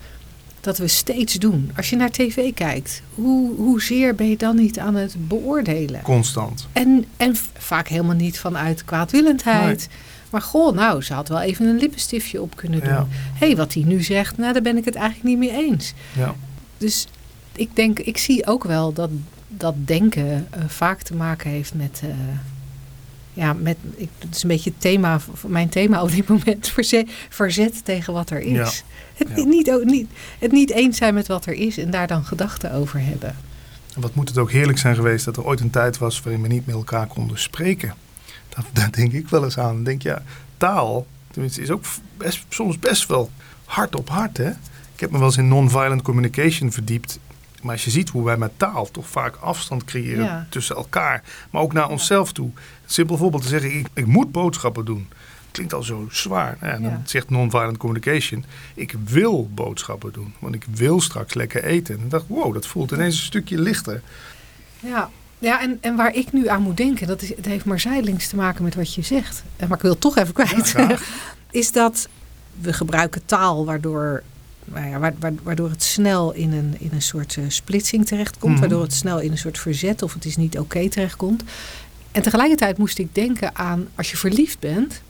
dat we steeds doen. Als je naar tv kijkt, hoe, hoezeer ben je dan niet aan het beoordelen? Constant. En, en vaak helemaal niet vanuit kwaadwillendheid. Nee. Maar goh, nou, ze had wel even een lippenstiftje op kunnen doen. Hé, hey, wat hij nu zegt, nou, daar ben ik het eigenlijk niet mee eens. Ja. Dus ik denk, ik zie ook wel dat dat denken uh, vaak te maken heeft met. Uh, ja, met, ik, het is een beetje het thema, mijn thema op dit moment, *laughs* verzet, verzet tegen wat er is. Ja. Het, Ja. niet, ook niet, het niet eens zijn met wat er is en daar dan gedachten over hebben. En wat moet het ook heerlijk zijn geweest dat er ooit een tijd was waarin we niet met elkaar konden spreken. Dat, *laughs* daar denk ik wel eens aan. Ik denk ja, taal, tenminste, is ook best, soms best wel hard op hard. Hè? Ik heb me wel eens in non-violent communication verdiept. Maar als je ziet hoe wij met taal toch vaak afstand creëren Ja. tussen elkaar, maar ook naar onszelf toe. Een simpel voorbeeld te zeggen, ik, ik moet boodschappen doen. Klinkt al zo zwaar. Ja, dan Ja. zegt non-violent communication, ik wil boodschappen doen. Want ik wil straks lekker eten. En ik dacht, wow, dat voelt ineens een stukje lichter. Ja, ja en, en waar ik nu aan moet denken, dat is, het heeft maar zijdelings te maken met wat je zegt. En Maar ik wil het toch even kwijt. Ja, *laughs* is dat we gebruiken taal waardoor, nou ja, wa- wa- waardoor het snel in een, in een soort eh, splitsing terechtkomt. Mhm. Waardoor het snel in een soort verzet of het is niet oké terechtkomt. En tegelijkertijd moest ik denken aan als je verliefd bent,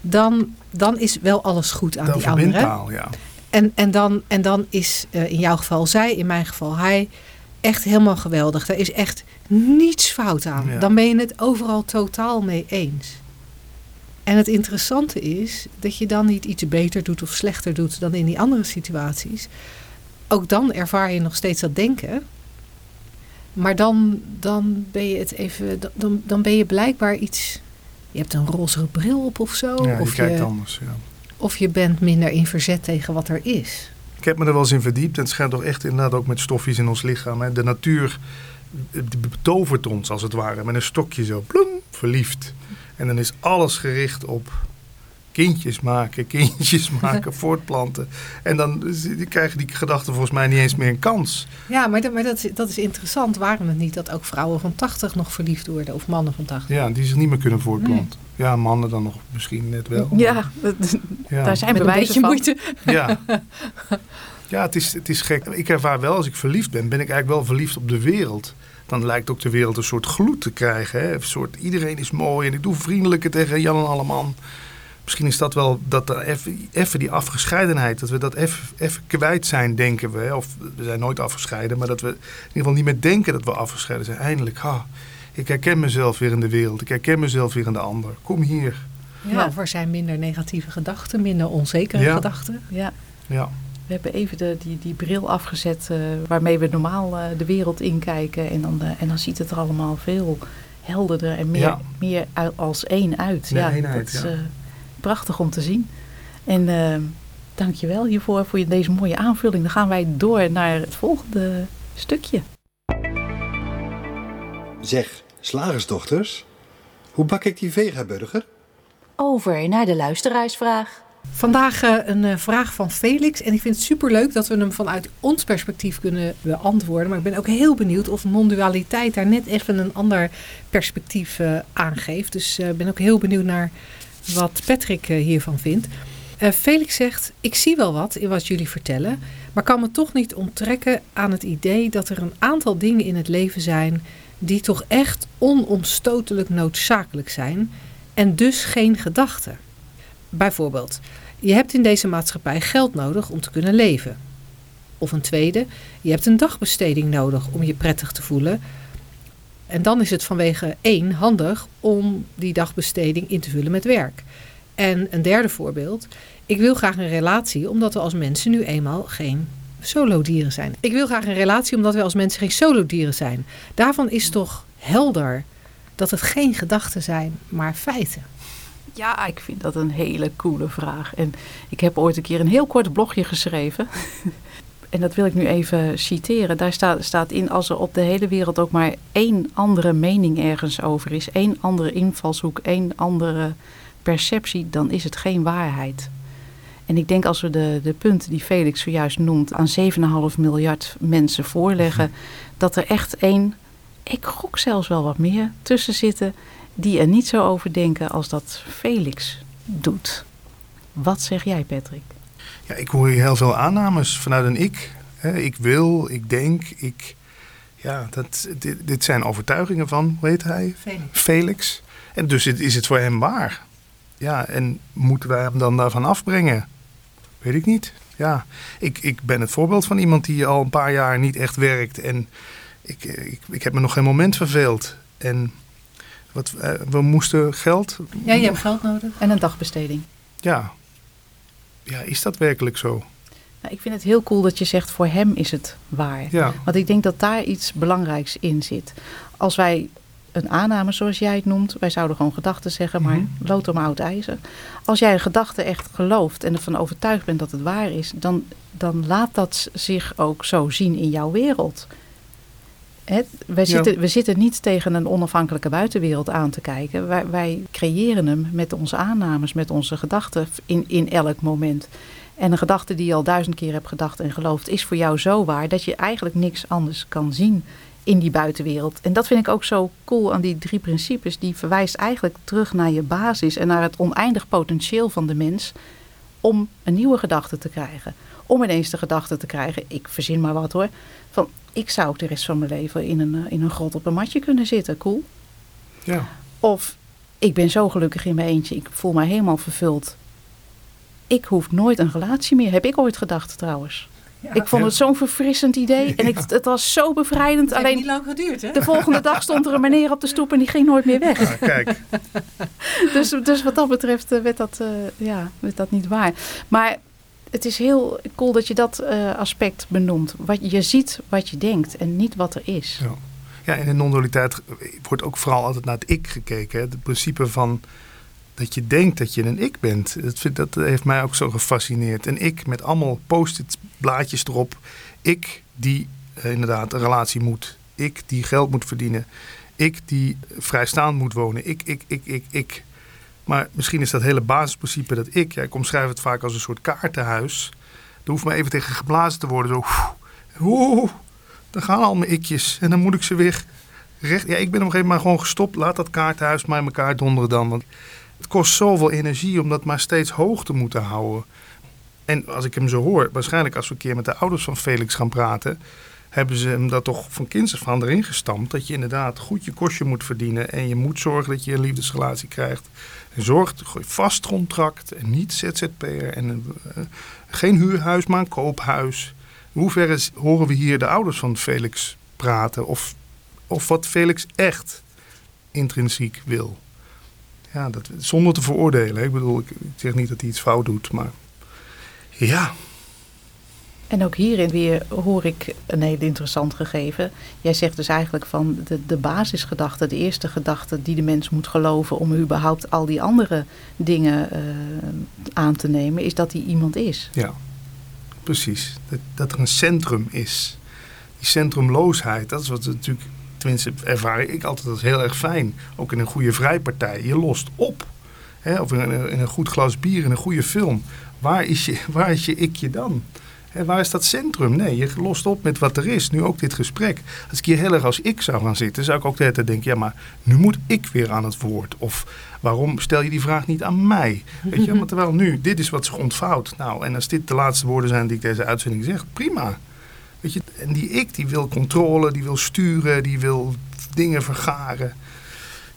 dan, dan is wel alles goed aan Dan die andere. taal, ja. En, en, dan, en dan is eh, in jouw geval zij, in mijn geval hij, echt helemaal geweldig. Daar is echt niets fout aan. Ja. Dan ben je het overal totaal mee eens. En het interessante is dat je dan niet iets beter doet of slechter doet dan in die andere situaties. Ook dan ervaar je nog steeds dat denken. Maar dan, dan ben je het even. Dan, dan ben je blijkbaar iets. Je hebt een roze bril op of zo. ja, je of, kijkt je, anders. Ja. of je bent minder in verzet tegen wat er is. Ik heb me er wel eens in verdiept. En het schijnt toch echt inderdaad ook met stofjes in ons lichaam. Hè. De natuur betovert ons als het ware. Met een stokje zo, bloem, verliefd. En dan is alles gericht op kindjes maken, *laughs* kindjes maken, *laughs* voortplanten. En dan krijgen die gedachten volgens mij niet eens meer een kans. Ja, maar, dat, maar dat, is, dat is interessant. Waarom het niet dat ook vrouwen van 80 nog verliefd worden of mannen van 80? Ja, die zich niet meer kunnen voortplanten. Ja, mannen dan nog misschien net wel. Ja, *laughs* dat- Ja. daar zijn Met een bewijzen beetje van. moeite. Ja, ja het, is, het is gek. Ik ervaar wel, als ik verliefd ben, ben ik eigenlijk wel verliefd op de wereld. Dan lijkt ook de wereld een soort gloed te krijgen. Hè? Een soort iedereen is mooi en ik doe vriendelijker tegen Jan en Alleman. Misschien is dat wel dat er even, die afgescheidenheid, dat we dat even, even kwijt zijn, denken we. Of we zijn nooit afgescheiden, maar dat we in ieder geval niet meer denken dat we afgescheiden zijn. Eindelijk, ha, ik herken mezelf weer in de wereld. Ik herken mezelf weer in de ander. Kom hier. Ja, Ja. of er zijn minder negatieve gedachten, minder onzekere Ja. gedachten. Ja, Ja, we hebben even de, die, die bril afgezet eh, waarmee we normaal eh, de wereld inkijken. En dan, eh, en dan ziet het er allemaal veel helderder en meer, Ja. meer uit- als één uit. Meer ja, eenheid, dat is ja. prachtig om te zien. En eh dank je wel hiervoor, voor je- deze mooie aanvulling. Dan gaan wij door naar het volgende stukje. Zeg, slagersdochters, hoe bak ik die vegaburger? Over naar de luisteraarsvraag. Vandaag eh, een eh, vraag van Felix. En ik vind het superleuk dat we hem vanuit ons perspectief kunnen beantwoorden. Maar ik ben ook heel benieuwd of non-dualiteit daar net even een ander perspectief eh, aangeeft. Dus ik ben ook heel benieuwd naar wat Patrick hiervan vindt. Felix zegt, ik zie wel wat in wat jullie vertellen. Maar kan me toch niet onttrekken aan het idee dat er een aantal dingen in het leven zijn... die toch echt onomstotelijk noodzakelijk zijn... en dus geen gedachten. Bijvoorbeeld, je hebt in deze maatschappij geld nodig om te kunnen leven. Of een tweede, je hebt een dagbesteding nodig om je prettig te voelen. En dan is het vanwege één handig om die dagbesteding in te vullen met werk. En een derde voorbeeld, ik wil graag een relatie omdat we als mensen nu eenmaal geen solo-dieren zijn. Ik wil graag een relatie omdat we als mensen geen solo-dieren zijn. Daarvan is toch helder dat het geen gedachten zijn, maar feiten. Ja, ik vind dat een hele coole vraag. En ik heb ooit een keer een heel kort blogje geschreven. *laughs* en dat wil ik nu even citeren. Daar staat, staat in, als er op de hele wereld ook maar één andere mening ergens over is, één andere invalshoek, één andere perceptie, dan is het geen waarheid. En ik denk als we de, de punten die Felix zojuist noemt aan 7,5 miljard mensen voorleggen, dat er echt één, ik gok zelfs wel wat meer, tussen zitten die er niet zo over denken als dat Felix doet. Wat zeg jij, Patrick? ja ik hoor hier heel veel aannames vanuit een ik. Hè, ik wil, ik denk, ik... Ja, dat, dit, dit zijn overtuigingen van, hoe heet hij? Felix. Felix. En dus het- is het voor hem waar. Ja, en moeten wij hem dan daarvan afbrengen? Weet ik niet. Ja, ik, ik ben het voorbeeld van iemand die al een paar jaar niet echt werkt. En ik, ik, ik heb me nog geen moment verveeld. En wat, eh, we moesten geld. Ja, je hebt geld nodig. En een dagbesteding. Ja. Ja, is dat werkelijk zo? Nou, ik vind het heel cool dat je zegt voor hem is het waar. Ja. Want ik denk dat daar iets belangrijks in zit. Als wij een aanname, zoals jij het noemt, wij zouden gewoon gedachten zeggen, maar Mhm. lood om oud ijzer. Als jij een gedachte echt gelooft en ervan overtuigd bent dat het waar is, dan, dan laat dat zich ook zo zien in jouw wereld. Hè, wij Ja. zitten, we zitten niet tegen een onafhankelijke buitenwereld aan te kijken. Wij, wij creëren hem met onze aannames, met onze gedachten in, in elk moment. En een gedachte die je al duizend keer hebt gedacht en geloofd, is voor jou zo waar dat je eigenlijk niks anders kan zien in die buitenwereld. En dat vind ik ook zo cool aan die drie principes. Die verwijst eigenlijk terug naar je basis en naar het oneindig potentieel van de mens om een nieuwe gedachte te krijgen. Om ineens de gedachte te krijgen, ik verzin maar wat hoor, van ik zou ook de rest van mijn leven in een, eh, in een grot op een matje kunnen zitten. Cool. Ja. Of ik ben zo gelukkig in mijn eentje, ik voel me helemaal vervuld. Ik hoef nooit een relatie meer, heb ik ooit gedacht trouwens. ik vond Ja. het zo'n verfrissend idee en ik, het was zo bevrijdend. Het heeft niet Alleen lang geduurd, hè? de volgende dag stond er een meneer op de stoep en die ging nooit meer weg. Ja, kijk. *laughs* Dus, dus wat dat betreft eh, werd dat, eh, ja, werd dat niet waar. Maar het is heel cool dat je dat eh, aspect benoemt. Wat, je ziet wat je denkt en niet wat er is. Ja. Ja, en in non-dualiteit wordt ook vooral altijd naar het ik gekeken. Het principe van dat je denkt dat je een ik bent. Dat, vind, dat heeft mij ook zo gefascineerd. Een ik met allemaal post-it blaadjes erop. Ik die eh, inderdaad een relatie moet. Ik die geld moet verdienen. Ik die vrijstaand moet wonen. Ik, ik, ik, ik, ik. Maar misschien is dat hele basisprincipe dat ik. Ja, ik omschrijf het vaak als een soort kaartenhuis. Er hoeft maar even tegen geblazen te worden. Zo. Oeh, dan gaan al mijn ikjes. En dan moet ik ze weer recht. Ja, ik ben op een gegeven moment gewoon gestopt. Laat dat kaartenhuis maar in elkaar donderen dan. Want het kost zoveel energie om dat maar steeds hoog te moeten houden. En als ik hem zo hoor, waarschijnlijk als we een keer met de ouders van Felix gaan praten. hebben ze hem dat toch van kinds af aan erin gestampt. Dat je inderdaad goed je kostje moet verdienen. En je moet zorgen dat je een liefdesrelatie krijgt. En zorg, vast contract en niet ZZP'er. En geen huurhuis, maar een koophuis. In hoeverre horen we hier de ouders van Felix praten? Of, of wat Felix echt intrinsiek wil? Ja, dat, zonder te veroordelen. Ik bedoel, ik zeg niet dat hij iets fout doet, maar ja, en ook hierin weer hoor ik een heel interessant gegeven. Jij zegt dus eigenlijk van de, de basisgedachte, de eerste gedachte die de mens moet geloven om überhaupt al die andere dingen uh, aan te nemen, is dat hij iemand is. Ja, precies. Dat, dat er een centrum is. Die centrumloosheid, dat is wat natuurlijk, tenminste ervaar ik altijd als heel erg fijn. Ook in een goede vrijpartij. Je lost op. Hè? Of in een, in een goed glas bier, in een goede film. Waar is je, *laughs* waar is je dan? En waar is dat centrum? Nee, je lost op met wat er is. Nu ook dit gesprek. Als ik hier heel erg als ik zou gaan zitten, zou ik ook de hele tijd denken: ja, maar nu moet ik weer aan het woord. Of waarom stel je die vraag niet aan mij? Weet je, maar *laughs* terwijl nu, dit is wat zich ontvouwt. Nou, en als dit de laatste woorden zijn die ik deze uitzending zeg, prima. Weet je, en die ik, die wil controle, die wil sturen, die wil dingen vergaren.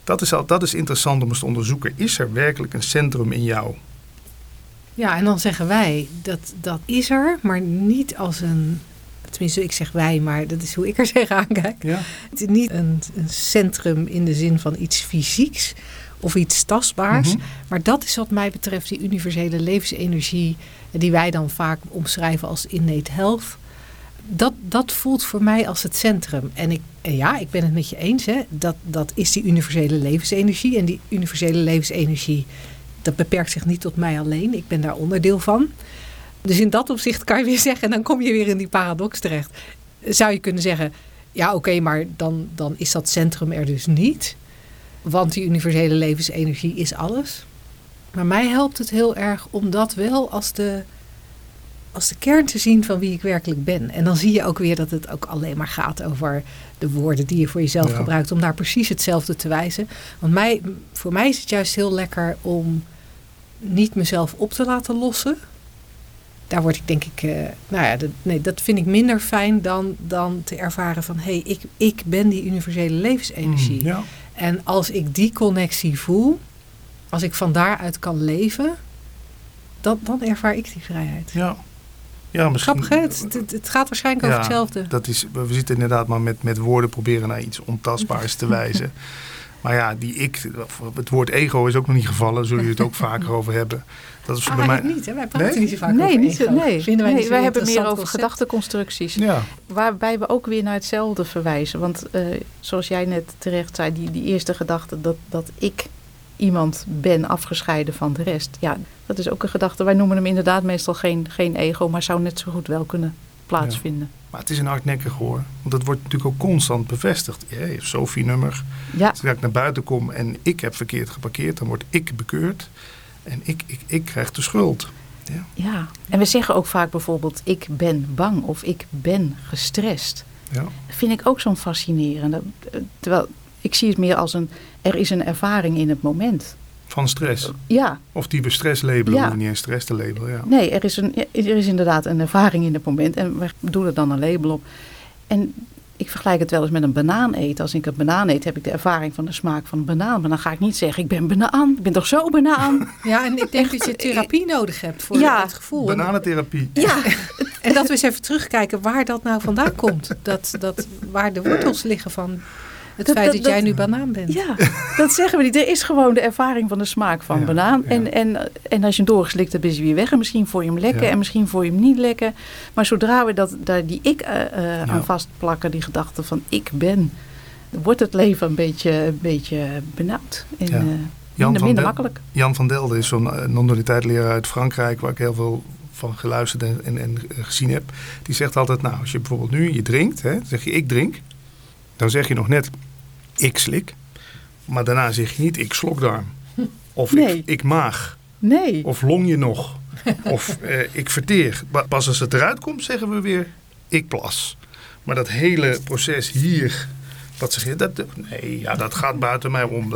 Dat is, al, dat is interessant om eens te onderzoeken. Is er werkelijk een centrum in jou? Ja, en dan zeggen wij dat dat is er, maar niet als een. Tenminste, ik zeg wij, maar dat is hoe ik er *laughs* tegenaan kijk. Ja. Het is niet een, een, centrum in de zin van iets fysieks of iets tastbaars. Mhm. Maar dat is wat mij betreft die universele levensenergie, die wij dan vaak omschrijven als innate health. Dat, dat voelt voor mij als het centrum. En, ik, en ja, ik ben het met je eens. Hè, dat, dat is die universele levensenergie. En die universele levensenergie dat beperkt zich niet tot mij alleen. Ik ben daar onderdeel van. Dus in dat opzicht kan je weer *laughs* zeggen, en dan kom je weer in die paradox terecht. Zou je kunnen zeggen, ja oké, maar dan, dan is dat centrum er dus niet. Want die universele levensenergie is alles. Maar mij helpt het heel erg om dat wel als de, als de kern te zien van wie ik werkelijk ben. En dan zie je ook weer dat het ook alleen maar gaat over de woorden die je voor jezelf gebruikt. Om daar precies hetzelfde te wijzen. Want mij, voor mij is het juist heel lekker om niet mezelf op te laten lossen. Daar word ik denk ik, uh, nou ja, dat, nee, dat vind ik minder fijn dan, dan te ervaren van hé, hey, ik, ik ben die universele levensenergie. Mm, ja. En als ik die connectie voel, als ik van daaruit kan leven, dan, dan ervaar ik die vrijheid. Ja. Ja, misschien, Grappig, het, het, gaat waarschijnlijk over hetzelfde. Dat is, we zitten inderdaad maar met, met woorden proberen naar iets ontastbaars te *laughs* wijzen. Maar ja, die ik, het woord ego is ook nog niet gevallen. Zullen jullie het ook vaker *laughs* over hebben? Dat is bij mij niet, hè? Wij praten nee? niet zo vaak nee, over niet ego. Nee, Vinden wij, nee, wij hebben meer over gedachteconstructies. Ja. Waarbij we ook weer naar hetzelfde verwijzen. Want uh, zoals jij net terecht zei, die, die eerste gedachte dat, dat ik iemand ben afgescheiden van de rest. Ja, dat is ook een gedachte. Wij noemen hem inderdaad meestal geen, geen ego, maar zou net zo goed wel kunnen plaatsvinden. Maar het is een hardnekkig hoor. Want dat wordt natuurlijk ook constant bevestigd. Je Sophie-nummer. Ja. Als ik naar buiten kom en ik heb verkeerd geparkeerd, dan word ik bekeurd. En ik, ik, ik krijg de schuld. Ja. ja, en we zeggen ook vaak bijvoorbeeld: ik ben bang of ik ben gestrest. Ja. Dat vind ik ook zo'n fascinerende. Terwijl ik zie het meer als een: er is een ervaring in het moment. Van stress? Ja. Of die we stress labelen, ja. niet een stress te labelen. Ja. Nee, er is, een, er is inderdaad een ervaring in het moment en we doen er dan een label op. En ik vergelijk het wel eens met een banaan eten. Als ik een banaan eet, heb ik de ervaring van de smaak van een banaan. Maar dan ga ik niet zeggen, ik ben banaan. Ik ben toch zo banaan? *laughs* Ja, en ik denk dat je therapie nodig hebt voor ja. het gevoel. Bananentherapie. Ja. *laughs* *laughs* en dat we eens even terugkijken waar dat nou vandaan komt. Dat, dat, waar de wortels liggen van het feit dat, jij nu banaan bent. Ja, dat zeggen we niet. Er is gewoon de ervaring van de smaak van banaan. En, en, en als je hem doorgeslikt hebt, is hij weer weg. En misschien voor je hem lekker en misschien voor je hem niet lekker. Maar zodra we dat, daar die ik uh, aan vastplakken, die gedachte van ik ben, wordt het leven een beetje, een beetje benauwd. En, uh, Jan minder, minder makkelijk. Jan van Delden is zo'n non-dualiteit leraar uit Frankrijk, waar ik heel veel van geluisterd en, en, en, gezien heb. Die zegt altijd, nou, als je bijvoorbeeld nu je drinkt, hè, zeg je ik drink. Dan zeg je nog net, ik slik. Maar daarna zeg je niet, ik slokdarm. Of ik, ik, maag. Nee. Of long je nog. of eh, ik verteer. Pas als het eruit komt, zeggen we weer, ik plas. Maar dat hele proces hier, wat zeg je, dat, nee, ja, dat gaat buiten mij om.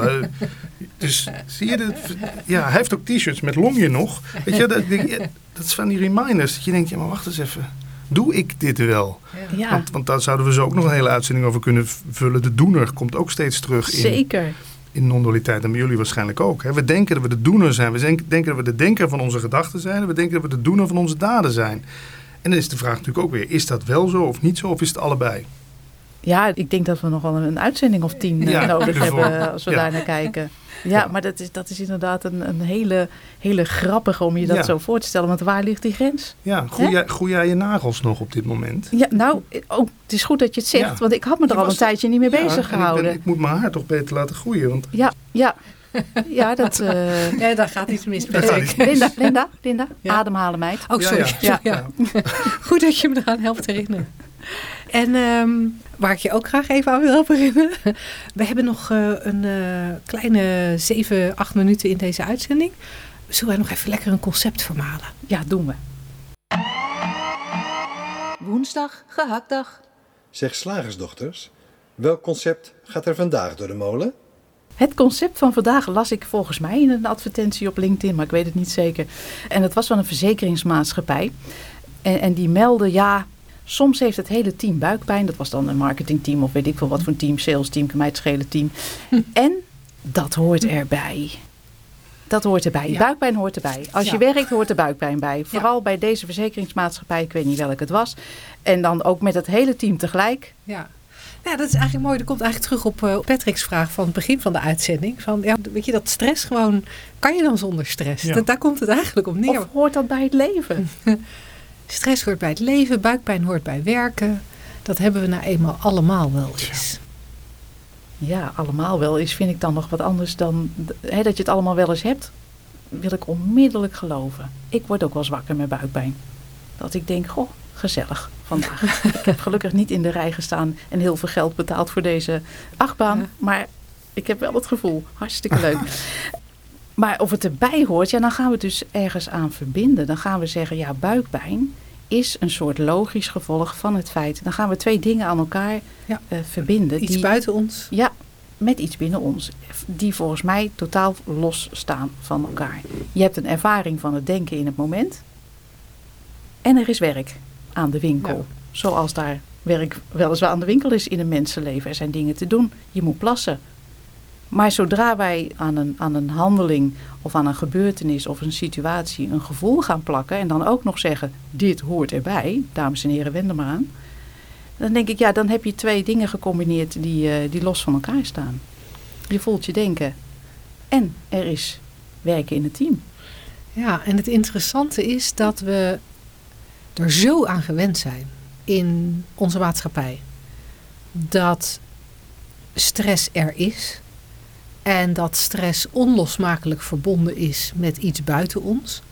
dus zie je, dat, ja, hij heeft ook t-shirts met long je nog. Weet je, dat, dat is van die reminders. Dat je denkt, ja, maar wacht eens even. Doe ik dit wel? Ja, Want, want daar zouden we zo ook nog een hele uitzending over kunnen vullen. De doener komt ook steeds terug in, zeker. in non-dualiteit. En bij jullie waarschijnlijk ook. Hè? We denken dat we de doener zijn. We denk- denken dat we de denker van onze gedachten zijn. En we denken dat we de doener van onze daden zijn. En dan is de vraag natuurlijk ook weer, is dat wel zo of niet zo? Of is het allebei? Ja, ik denk dat we nog wel een uitzending of tien eh, Ja, *laughs* nodig hebben eh, als we Ja. daar naar kijken. Ja, maar dat is, dat is inderdaad een, een hele, hele grappige om je dat Ja. zo voor te stellen. Want waar ligt die grens? Ja, groei jij, groei jij je nagels nog op dit moment? Ja, nou, oh, het is goed dat je het zegt. Ja. Want ik had me er Je al was- een tijdje niet mee Ja, bezig en ik ben- gehouden. Ik, moet mijn haar toch beter laten groeien. Want Ja, ja. Ja, dat... eh, *laughs* Ja, *laughs* daar gaat iets mis. Linda, Linda, Linda, Ja. ademhalen meid. Oh, Ja, sorry. ja. Ja, Goed dat je me eraan helpt herinneren. En ehm, waar ik je ook graag even aan wil helpen herinneren. We hebben nog eh, een eh, kleine 7, 8 minuten in deze uitzending. Zullen wij nog even lekker een concept vermalen? Ja, doen we. Woensdag, gehaktdag. Zeg slagersdochters, welk concept gaat er vandaag door de molen? Het concept van vandaag las ik volgens mij in een advertentie op LinkedIn, maar ik weet het niet zeker. En dat was van een verzekeringsmaatschappij. En, en die meldde, ja, soms heeft het hele team buikpijn. Dat was dan een marketingteam of weet ik veel wat voor een team, sales team, kan mij het schelen team. *laughs* En dat hoort erbij. Dat hoort erbij. Ja. Buikpijn hoort erbij. Als je werkt, hoort er buikpijn bij. Vooral bij deze verzekeringsmaatschappij, ik weet niet welke het was. En dan ook met het hele team tegelijk. Ja. Ja, dat is eigenlijk mooi. Dat komt eigenlijk terug op eh, Patrick's vraag van het begin van de uitzending. Van, ja, weet je, dat stress gewoon... Kan je dan zonder stress? Ja. Dat, daar komt het eigenlijk op neer. Of hoort dat bij het leven? *laughs* Stress hoort bij het leven, buikpijn hoort bij werken. Dat hebben we nou eenmaal allemaal wel eens. Ja, allemaal wel is, vind ik dan nog wat anders dan hè, dat je het allemaal wel eens hebt. Wil ik onmiddellijk geloven. Ik word ook wel zwakker met buikpijn. Dat ik denk, goh, gezellig vandaag. *laughs* ik heb gelukkig niet in de rij gestaan en heel veel geld betaald voor deze achtbaan. Ja. Maar ik heb wel het gevoel, hartstikke leuk. *laughs* maar of het erbij hoort, ja, dan gaan we het dus ergens aan verbinden. Dan gaan we zeggen, ja, buikpijn is een soort logisch gevolg van het feit. Dan gaan we twee dingen aan elkaar Ja. eh, verbinden. Iets die- buiten ons. ja, met iets binnen ons. Die volgens mij totaal los staan van elkaar. Je hebt een ervaring van het denken in het moment. En er is werk aan de winkel. Ja. Zoals daar werk weliswaar aan de winkel is in een mensenleven. Er zijn dingen te doen. Je moet plassen. Maar zodra wij aan een, aan een handeling of aan een gebeurtenis of een situatie een gevoel gaan plakken. En dan ook nog zeggen, dit hoort erbij. Dames en heren, wend er maar aan. Dan denk ik, ja, dan heb je twee dingen gecombineerd die, eh, die los van elkaar staan. Je voelt je denken en er is werken in het team. Ja, en het interessante is dat we er zo aan gewend zijn in onze maatschappij. Dat stress er is. En dat stress onlosmakelijk verbonden is met iets buiten ons.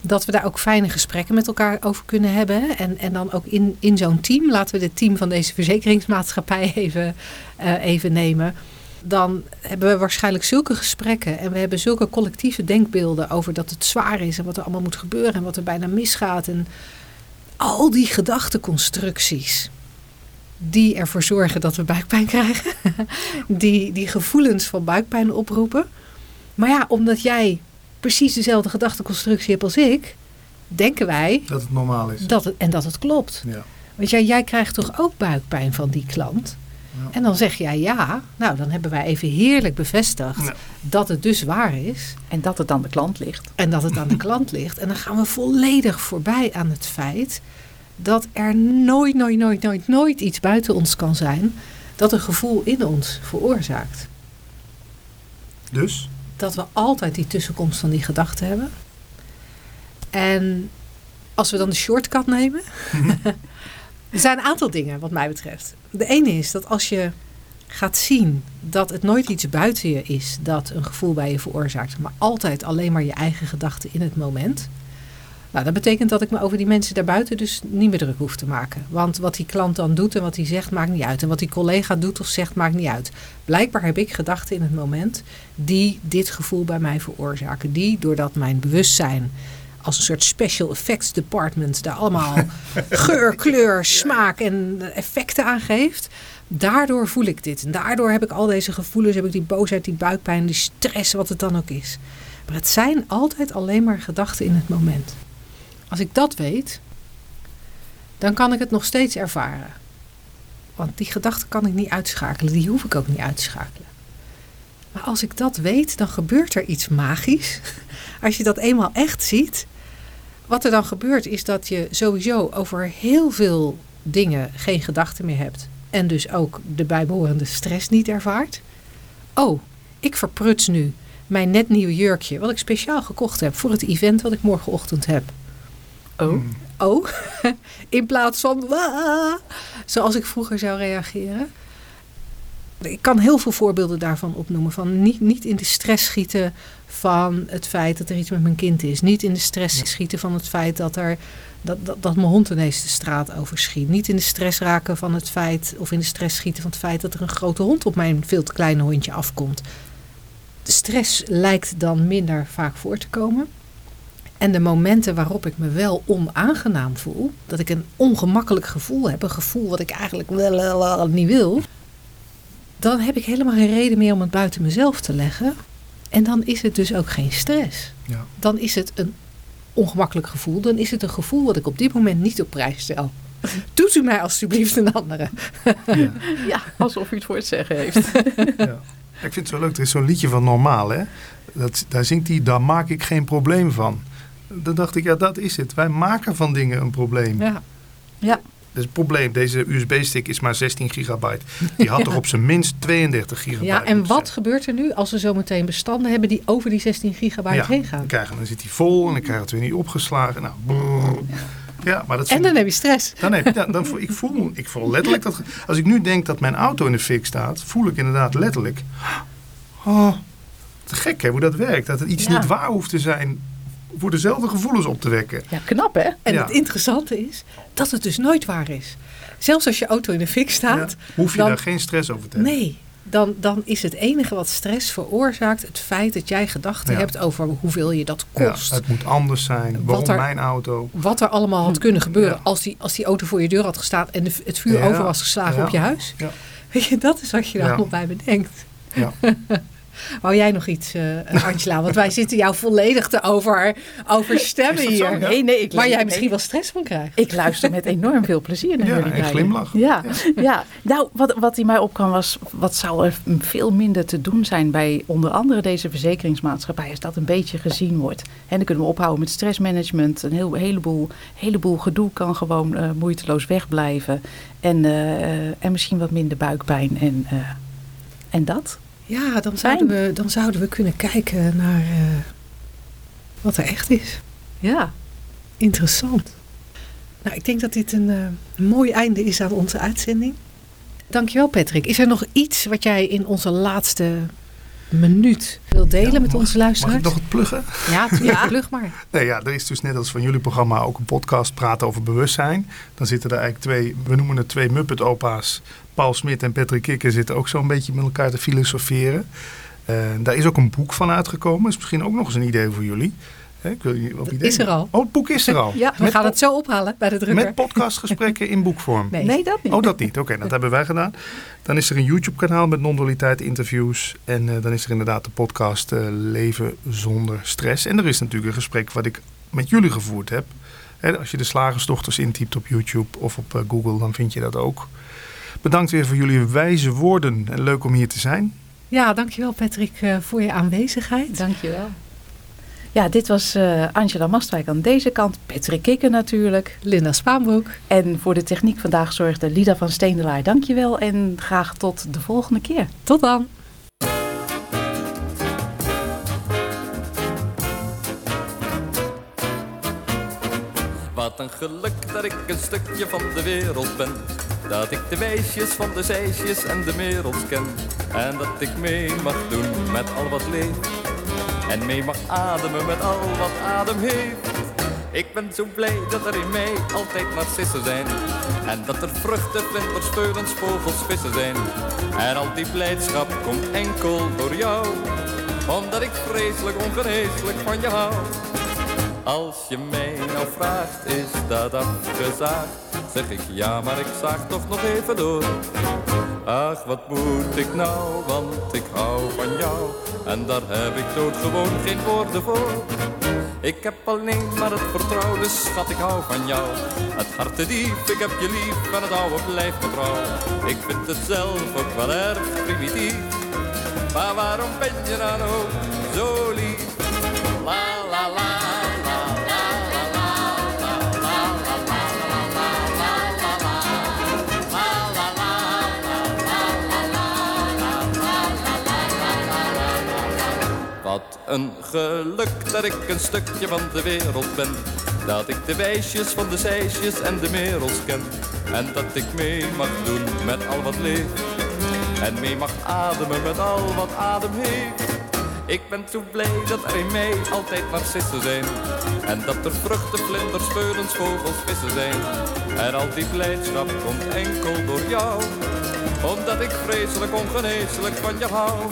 Dat we daar ook fijne gesprekken met elkaar over kunnen hebben. En, en dan ook in, in zo'n team, laten we het team van deze verzekeringsmaatschappij *laughs* even, eh, even nemen. Dan hebben we waarschijnlijk zulke gesprekken en we hebben zulke collectieve denkbeelden over dat het zwaar is en wat er allemaal moet gebeuren en wat er bijna misgaat. En al die gedachteconstructies die ervoor zorgen dat we buikpijn *laughs* krijgen, die, die gevoelens van buikpijn oproepen. Maar ja, omdat jij precies dezelfde gedachteconstructie hebt als ik, denken wij dat het normaal is. dat het, en dat het klopt. Ja. Want jij, jij krijgt toch ook buikpijn van die klant? Ja. En dan zeg jij ja. Nou, dan hebben wij even heerlijk bevestigd Ja. dat het dus waar is. En dat het aan de klant ligt. En dat het aan de klant ligt. En dan gaan we volledig voorbij aan het feit dat er nooit, nooit, nooit, nooit, nooit iets buiten ons kan zijn dat een gevoel in ons veroorzaakt. Dus? Dat we altijd die tussenkomst van die gedachten hebben. En als we dan de shortcut nemen. *laughs* er zijn een aantal dingen wat mij betreft. De ene is dat als je gaat zien dat het nooit iets buiten je is dat een gevoel bij je veroorzaakt, maar altijd alleen maar je eigen gedachten in het moment. Nou, dat betekent dat ik me over die mensen daarbuiten dus niet meer druk hoef te maken. Want wat die klant dan doet en wat hij zegt, maakt niet uit. En wat die collega doet of zegt, maakt niet uit. Blijkbaar heb ik gedachten in het moment die dit gevoel bij mij veroorzaken. Die, doordat mijn bewustzijn als een soort special effects department daar allemaal *laughs* geur, kleur, smaak en effecten aan geeft. Daardoor voel ik dit. En daardoor heb ik al deze gevoelens, heb ik die boosheid, die buikpijn, die stress, wat het dan ook is. Maar het zijn altijd alleen maar gedachten in het moment. Als ik dat weet, dan kan ik het nog steeds ervaren. Want die gedachte kan ik niet uitschakelen, die hoef ik ook niet uit te schakelen. Maar als ik dat weet, dan gebeurt er iets magisch. *laughs* Als je dat eenmaal echt ziet. Wat er dan gebeurt is dat je sowieso over heel veel dingen geen gedachten meer hebt. En dus ook de bijbehorende stress niet ervaart. Oh, ik verpruts nu mijn net nieuw jurkje. Wat ik speciaal gekocht heb voor het event wat ik morgenochtend heb. Oh. Hmm. Oh, *laughs* in plaats van zoals ik vroeger zou reageren. Ik kan heel veel voorbeelden daarvan opnoemen. Van niet, niet in de stress schieten van het feit dat er iets met mijn kind is. Niet in de stress schieten van het feit dat, er, dat, dat, dat mijn hond ineens de straat overschiet. Niet in de stress raken van het feit, of in de stress schieten van het feit dat er een grote hond op mijn veel te kleine hondje afkomt. De stress lijkt dan minder vaak voor te komen. En de momenten waarop ik me wel onaangenaam voel, dat ik een ongemakkelijk gevoel heb, een gevoel wat ik eigenlijk wel niet wil, dan heb ik helemaal geen reden meer om het buiten mezelf te leggen. En dan is het dus ook geen stress. Ja. Dan is het een ongemakkelijk gevoel. Dan is het een gevoel wat ik op dit moment niet op prijs stel. *laughs* Doet u mij alstublieft een andere. Ja. Ja, alsof u het voor het zeggen heeft. *laughs* Ja. Ik vind het zo leuk. Er is zo'n liedje van Normaal, hè? Dat, daar zingt hij, daar maak ik geen probleem van. Dan dacht ik, ja, dat is het. Wij maken van dingen een probleem. Ja. Ja. Dus het probleem, deze USB-stick is maar 16 gigabyte. Die had *laughs* toch op zijn minst 32 gigabyte ja, en wat gebeurt er nu als we zometeen bestanden hebben die over die 16 gigabyte Ja, heen dan, gaan? krijgen, dan zit hij vol en dan krijg je het weer niet opgeslagen. Nou, brrr. ja, maar dat En dan ik- heb je stress. Dan heb je, dan, dan, voel- ik, voel, ik voel letterlijk dat. Als ik nu denk dat mijn auto in de fik staat, voel ik inderdaad letterlijk. *gasps* Oh, te gek hè, hoe dat werkt. Dat het iets Ja. niet waar hoeft te zijn voor dezelfde gevoelens op te wekken. Ja, knap hè? En Ja. het interessante is dat het dus nooit waar is. Zelfs als je auto in de fik staat, Ja, hoef je dan- daar geen stress over te hebben. nee, dan, dan is het enige wat stress veroorzaakt het feit dat jij gedachten Ja. hebt over hoeveel je dat Ja, kost. het moet anders zijn. Waarom er- mijn auto? Wat er allemaal had kunnen gebeuren Ja. als, die, als die auto voor je deur had gestaan en de, het vuur Ja. over was geslagen Ja. op je huis. Ja. Weet je, dat is wat je er Ja. allemaal bij bedenkt. Ja. *laughs* Wou jij nog iets, eh, Angela? Want wij zitten jou volledig te over, overstemmen zo? hier. Ja. Nee, nee. Ik Waar jij misschien wel stress van krijgt. Ik luister met enorm veel plezier naar Ja, jullie en beiden. glimlach. Ja, *laughs* ja. nou, wat, wat in mij opkwam was, wat zou er veel minder te doen zijn bij onder andere deze verzekeringsmaatschappij, als dat een beetje gezien wordt. En dan kunnen we ophouden met stressmanagement, een heel, heleboel, heleboel gedoe kan gewoon eh, moeiteloos wegblijven. En, eh, en misschien wat minder buikpijn en, eh, en dat. Ja, dan zouden, we, dan zouden we kunnen kijken naar eh, wat er echt is. Ja. Interessant. Nou, ik denk dat dit een eh, mooi einde is aan onze uitzending. Dankjewel Patrick. Is er nog iets wat jij in onze laatste minuut wil delen Ja, met mag- onze Mag luisteraars? ik nog het pluggen? Ja, tuurlijk. Plug maar. Nee, ja, er is dus net als van jullie programma ook een podcast praten over bewustzijn. Dan zitten er eigenlijk twee, we noemen het twee Muppet-opa's. Paul Smit en Patrick Kikker zitten ook zo'n beetje met elkaar te filosoferen. Eh, daar is ook een boek van uitgekomen. is misschien ook nog eens een idee voor jullie. Hè, ik wil jullie op idee. is er al. Oh, het boek is er al. Ja, we Met gaan het zo ophalen bij de drukker. Met podcastgesprekken in boekvorm. Nee. Nee, dat niet. Oh, dat niet. Oké, dat hebben wij gedaan. Dan is er een YouTube-kanaal met non-dualiteit interviews. En eh, dan is er inderdaad de podcast eh, Leven zonder stress. En er is natuurlijk een gesprek wat ik met jullie gevoerd heb. Hè, als je de Slagersdochters intypt op YouTube of op eh, Google, dan vind je dat ook. Bedankt weer voor jullie wijze woorden. En leuk om hier te zijn. Ja, dankjewel Patrick eh, voor je aanwezigheid. Dankjewel. Ja, dit was eh, Angela Mastwijk aan deze kant. Patrick Kikker natuurlijk. Linda Spaanbroek. En voor de techniek vandaag zorgde Lida van Steendelaar. Dankjewel en graag tot de volgende keer. Tot dan. Wat een geluk dat ik een stukje van de wereld ben. Dat ik de weesjes van de zeisjes en de merels ken. En dat ik mee mag doen met al wat leeft. En mee mag ademen met al wat adem heeft. Ik ben zo blij dat er in mij altijd narcissen zijn. En dat er vruchten, vlinders, veulens, vogels, vissen zijn. En al die blijdschap komt enkel door jou. Omdat ik vreselijk ongeneeslijk van je hou. Als je mij nou vraagt, is dat afgezaagd? Zeg ik ja, maar ik zaag toch nog even door. Ach, wat moet ik nou, want ik hou van jou. En daar heb ik doodgewoon geen woorden voor. Ik heb alleen maar het vertrouwen, dus schat, ik hou van jou. Het hart te ik heb je lief en het oude blijft me trouw. Ik vind het zelf ook wel erg primitief. Maar waarom ben je dan ook zo lief? Een geluk dat ik een stukje van de wereld ben. Dat ik de wijsjes van de zeisjes en de merels ken. En dat ik mee mag doen met al wat leeft. En mee mag ademen met al wat adem heeft. Ik ben zo blij dat er in mij altijd narcissen zijn. En dat er vruchten, vlinders, speulens, vogels, vissen zijn. En al die blijdschap komt enkel door jou. Omdat ik vreselijk ongeneeslijk van je hou.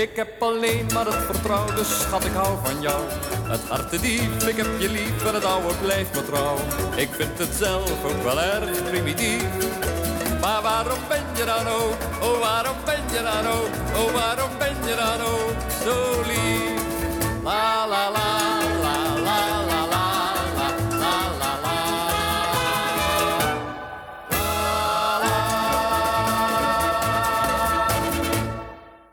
Ik heb alleen maar het vertrouwen, dus schat ik hou van jou. Het harte diep, ik heb je lief, maar het oude blijft me. Ik vind het zelf ook wel erg primitief. Maar waarom ben je dan ook, oh waarom ben je dan ook, oh waarom ben je dan ook zo lief? La la la.